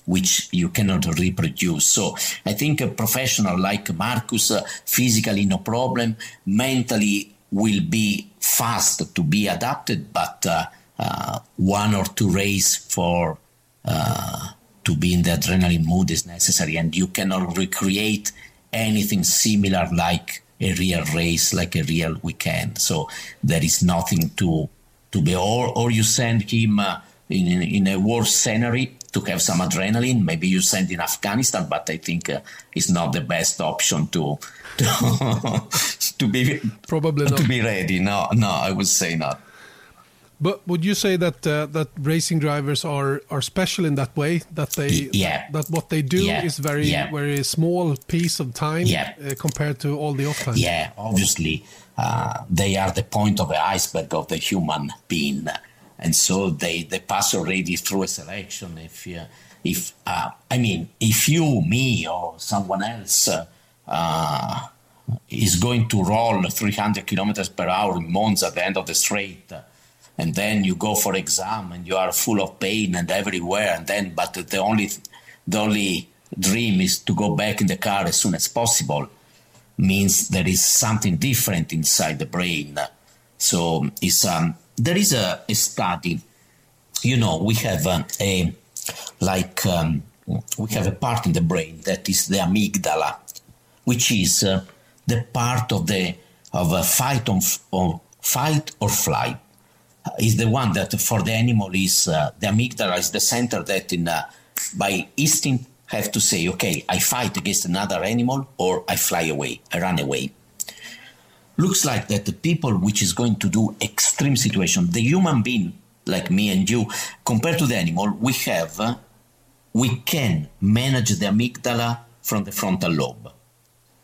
which you cannot reproduce. So I think a professional like Marcus, uh, physically no problem, mentally will be fast to be adapted, but uh, uh, one or two race for to be in the adrenaline mood is necessary, and you cannot recreate anything similar like a real race, like a real weekend. So there is nothing to to be, or or you send him uh, in in a war scenery to have some adrenaline. Maybe you send in Afghanistan, but I think uh, it's not the best option to to, to be probably not. to be ready. No, no, I would say not. But would you say that uh, that racing drivers are are special in that way that they yeah. that what they do yeah. is very yeah. very small piece of time yeah. uh, compared to all the off time? Yeah, obviously uh, they are the point of the iceberg of the human being, and so they they pass already through a selection. If if uh, I mean if you, me, or someone else uh, is going to roll 300 kilometers per hour in Monza at the end of the straight and then you go for exam and you are full of pain and everywhere and then but the only the only dream is to go back in the car as soon as possible means there is something different inside the brain so it's um there is a, a study you know we have um, a like um, we have a part in the brain that is the amygdala which is uh, the part of the of a fight on, or fight or flight. Is the one that for the animal is uh, the amygdala is the center that in uh, by instinct have to say okay i fight against another animal or i fly away i run away looks like that the people which is going to do extreme situation the human being like me and you compared to the animal we have uh, we can manage the amygdala from the frontal lobe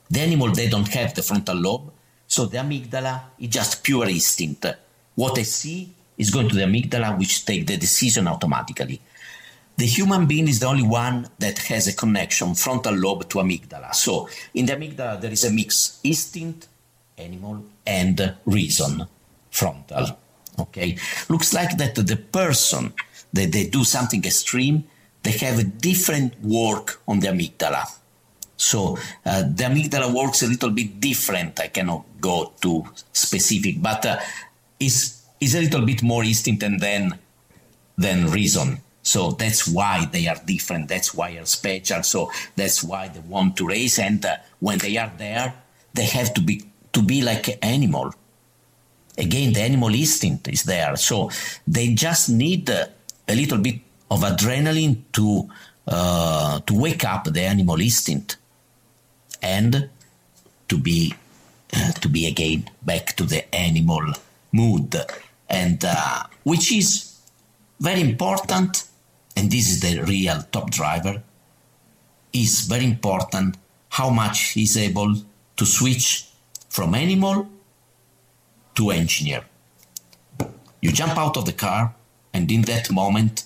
the animal they don't have the frontal lobe so the amygdala is just pure instinct what I see is going to the amygdala, which take the decision automatically. The human being is the only one that has a connection frontal lobe to amygdala. So in the amygdala, there is a mix instinct, animal, and reason, frontal. Okay, looks like that the person that they do something extreme, they have a different work on the amygdala. So uh, the amygdala works a little bit different. I cannot go too specific, but uh, is is a little bit more instinct and then than reason. So that's why they are different. That's why they're special. So that's why they want to race. And uh, when they are there, they have to be to be like an animal. Again, the animal instinct is there. So they just need a little bit of adrenaline to uh, to wake up the animal instinct and to be uh, to be again back to the animal mood, and uh, which is very important. And this is the real top driver. Is very important how much he's able to switch from animal to engineer. You jump out of the car, and in that moment,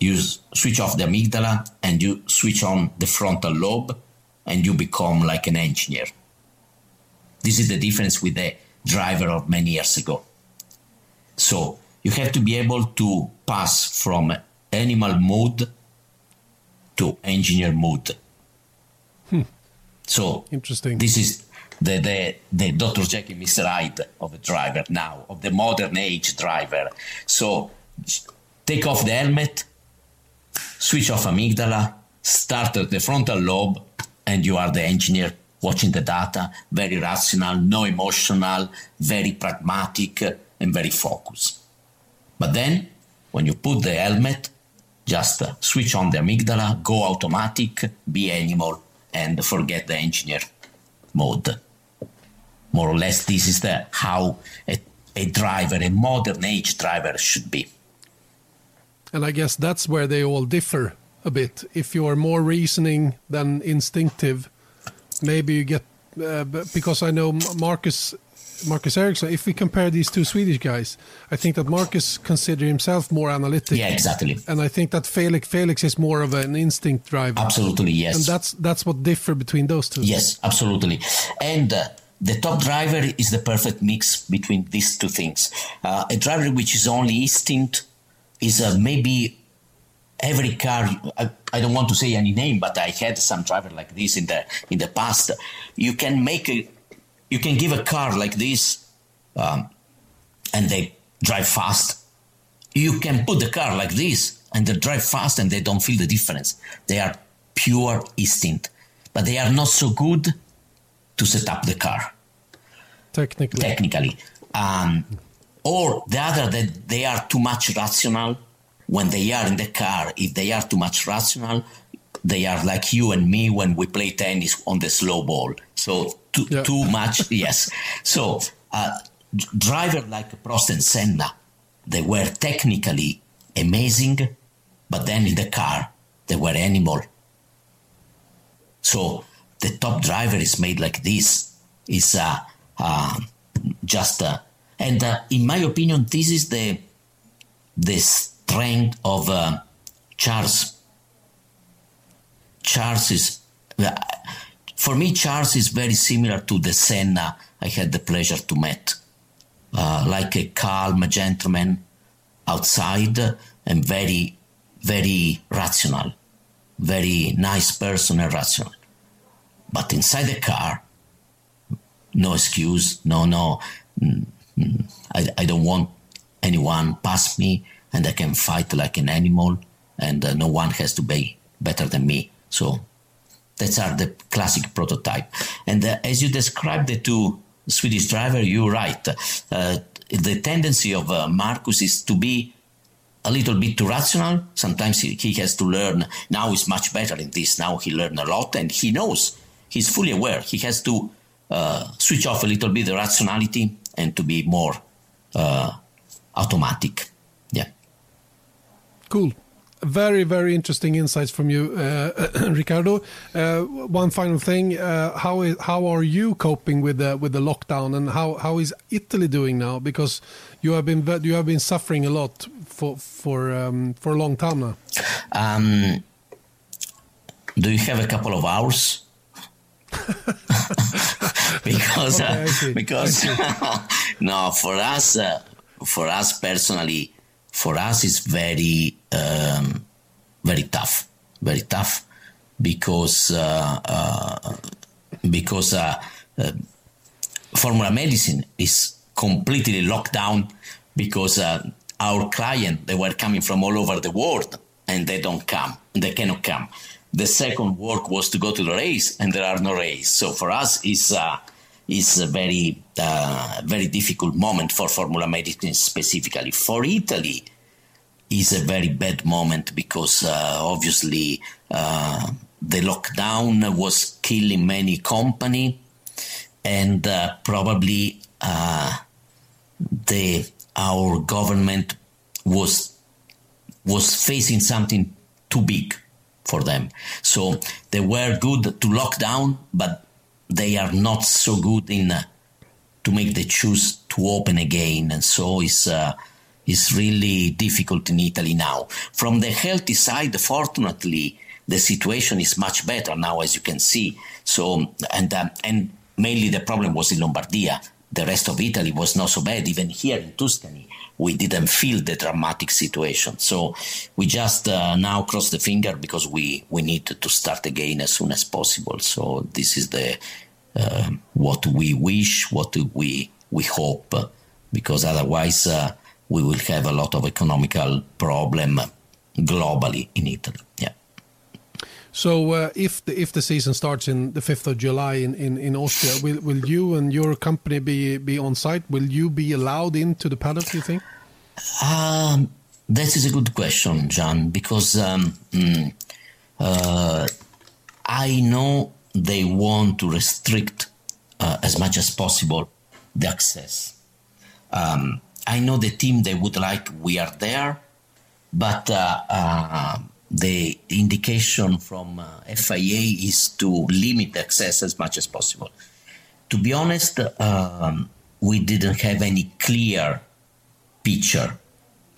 you switch off the amygdala and you switch on the frontal lobe, and you become like an engineer. This is the difference with the driver of many years ago. So you have to be able to pass from animal mode to engineer mode. Hmm. So Interesting. This is the, the, the Dr. Jekyll, Mr. Hyde of a driver now, of the modern age driver. So take off the helmet, switch off amygdala, start at the frontal lobe, and you are the engineer watching the data, very rational, no emotional, very pragmatic, and very focused. But then, when you put the helmet, just switch on the amygdala, go automatic, be animal, and forget the engineer mode. More or less, this is the how a, a driver, a modern age driver, should be. And I guess that's where they all differ a bit. If you are more reasoning than instinctive, maybe you get uh, because I know Marcus Marcus Ericsson. If we compare these two Swedish guys, I think that Marcus consider himself more analytic. Yeah, exactly. And I think that Felix Felix is more of an instinct driver. Absolutely, yes. And that's that's what differ between those two. Yes, absolutely. And uh, the top driver is the perfect mix between these two things. Uh, a driver which is only instinct is uh, maybe every car. I, I, don't want to say any name, but I had some driver like this in the in the past. You can make a, you can give a car like this, um, and they drive fast. You can put the car like this, and they drive fast, and they don't feel the difference. They are pure instinct, but they are not so good to set up the car. Technically. Technically. Um, or the other that they are too much rational when they are in the car. If they are too much rational, they are like you and me when we play tennis on the slow ball. So too, yeah. too much, yes. So uh, driver like Prost and Senna, they were technically amazing, but then in the car they were animal. So the top driver is made like this. Is uh, uh, just uh, and uh, in my opinion, this is the the strength of uh, Charles. Charles is uh, for me. Charles is very similar to the Senna I had the pleasure to meet, like a calm gentleman outside and very, very rational, very nice person and rational. But inside the car, no excuse, no, no, mm, mm, I, I don't want anyone past me and I can fight like an animal and uh, no one has to be better than me. So that's are the classic prototype. And uh, as you described the two Swedish driver, you're right. Uh, the tendency of uh, Marcus is to be a little bit too rational. Sometimes he, he, has to learn. Now he's much better in this. Now he learned a lot and he knows he's fully aware. He has to uh, switch off a little bit the rationality and to be more uh, automatic. Yeah. Cool. Very, very interesting insights from you, uh, Ricardo. Uh, one final thing: uh, how is how are you coping with the with the lockdown, and how, how is Italy doing now? Because you have been you have been suffering a lot for for um, for a long time now. Um, do you have a couple of hours? because okay, uh, because no for us uh, for us personally for us it's very um, very tough very tough because uh, uh because uh, uh, formula medicine is completely locked down because our client they were coming from all over the world and they don't come they cannot come the second work was to go to the race, and there are no race. So for us, it's uh, is a very uh, very difficult moment for Formula Medicine specifically. For Italy, is a very bad moment because uh, obviously uh, the lockdown was killing many company, and uh, probably uh, the our government was was facing something too big for them. So they were good to lock down, but they are not so good in uh, to make the choose to open again. And so it's uh, it's really difficult in Italy now. From the healthy side, fortunately, the situation is much better now, as you can see. So and um, and mainly the problem was in Lombardia. The rest of Italy was not so bad. Even here in Tuscany, we didn't feel the dramatic situation. So we just uh, now cross the finger because we, we need to start again as soon as possible. So this is the uh, what we wish, what we we hope, because otherwise uh, we will have a lot of economical problem globally in Italy. So uh, if the if the season starts in the fifth of July in, in, in Austria, will will you and your company be be on site? Will you be allowed into the paddock? Do you think? Um, that is a good question, John, because um, mm, uh, I know they want to restrict uh, as much as possible the access. Um, I know the team they would like we are there, but uh, uh the indication from uh, FIA is to limit access as much as possible. To be honest, um, we didn't have any clear picture.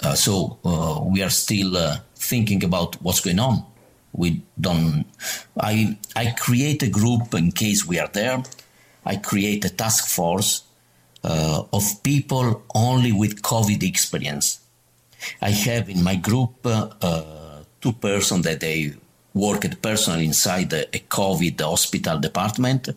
Uh, so uh, we are still uh, thinking about what's going on. We don't. I I create a group in case we are there. I create a task force uh, of people only with COVID experience. I have in my group uh, two persons that they worked personally inside a, a COVID hospital department,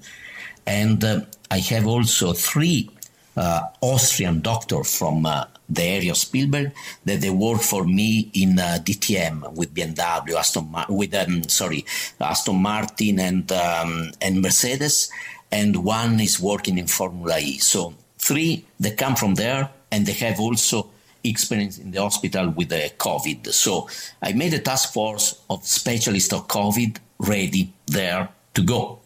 and I have also three uh, Austrian doctors from uh, the area of Spielberg that they work for me in uh, DTM with BMW, Aston Mar- with um, sorry Aston Martin and um, and Mercedes, and one is working in Formula E. So three they come from there and they have also experience in the hospital with the COVID. So I made a task force of specialists of COVID ready there to go.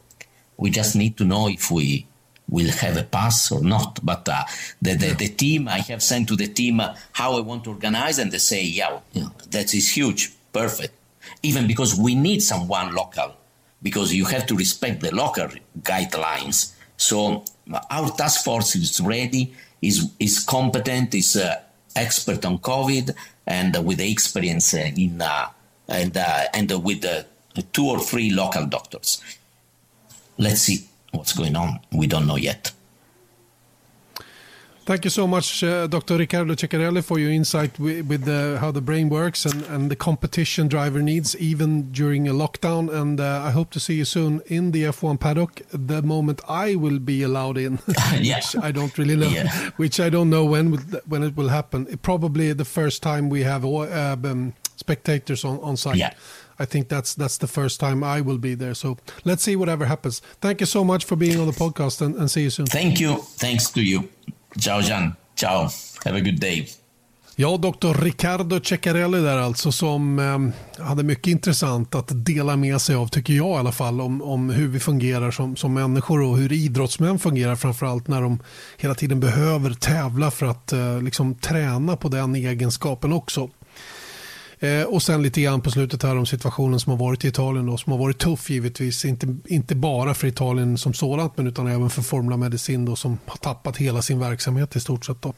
We just need to know if we will have a pass or not. But uh, the, the, the, team, I have sent to the team uh, how I want to organize, and they say, yeah, yeah, that is huge, perfect. Even because we need someone local, because you have to respect the local guidelines. So our task force is ready, is is competent, is uh, expert on COVID, and with experience in uh, and uh, and with two or three local doctors. Let's see what's going on. We don't know yet. Thank you so much, uh, Dr. Riccardo Ceccarelli, for your insight with, with the, how the brain works and, and the competition driver needs, even during a lockdown. And uh, I hope to see you soon in the F1 paddock. The moment I will be allowed in, yeah. which I don't really know, Yeah. which I don't know when when it will happen. It probably the first time we have uh, um, spectators on, on site. Yeah. I think that's that's the first time I will be there. So let's see whatever happens. Thank you so much for being on the podcast and, and see you soon. Thank you. Thanks to you. Ciao, Jan. Ciao. Have a good day. Ja, doktor Riccardo Ceccarelli där alltså som eh, hade mycket intressant att dela med sig av, tycker jag i alla fall, om, om hur vi fungerar som, som människor och hur idrottsmän fungerar framförallt när de hela tiden behöver tävla för att eh, liksom träna på den egenskapen också. Eh, och sen lite grann på slutet här om situationen som har varit i Italien då, som har varit tuff givetvis. Inte, inte bara för Italien som sådant men utan även för Formula Medicin då, som har tappat hela sin verksamhet i stort sett. Då.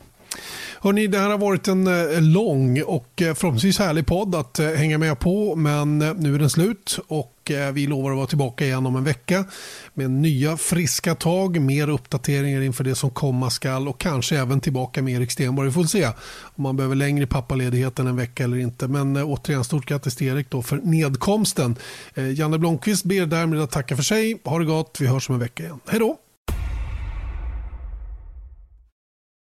Hörrni, det här har varit en eh, lång och eh, förhoppningsvis härlig podd att eh, hänga med på. Men nu är den slut och vi lovar att vara tillbaka igen om en vecka med nya friska tag, mer uppdateringar inför det som komma skall och kanske även tillbaka med Erik Stenborg. Vi får se om man behöver längre pappaledighet än en vecka eller inte. Men återigen stort grattis till Erik då för nedkomsten. Janne Blomqvist ber därmed att tacka för sig. Ha det gott, vi hörs om en vecka igen. Hej då!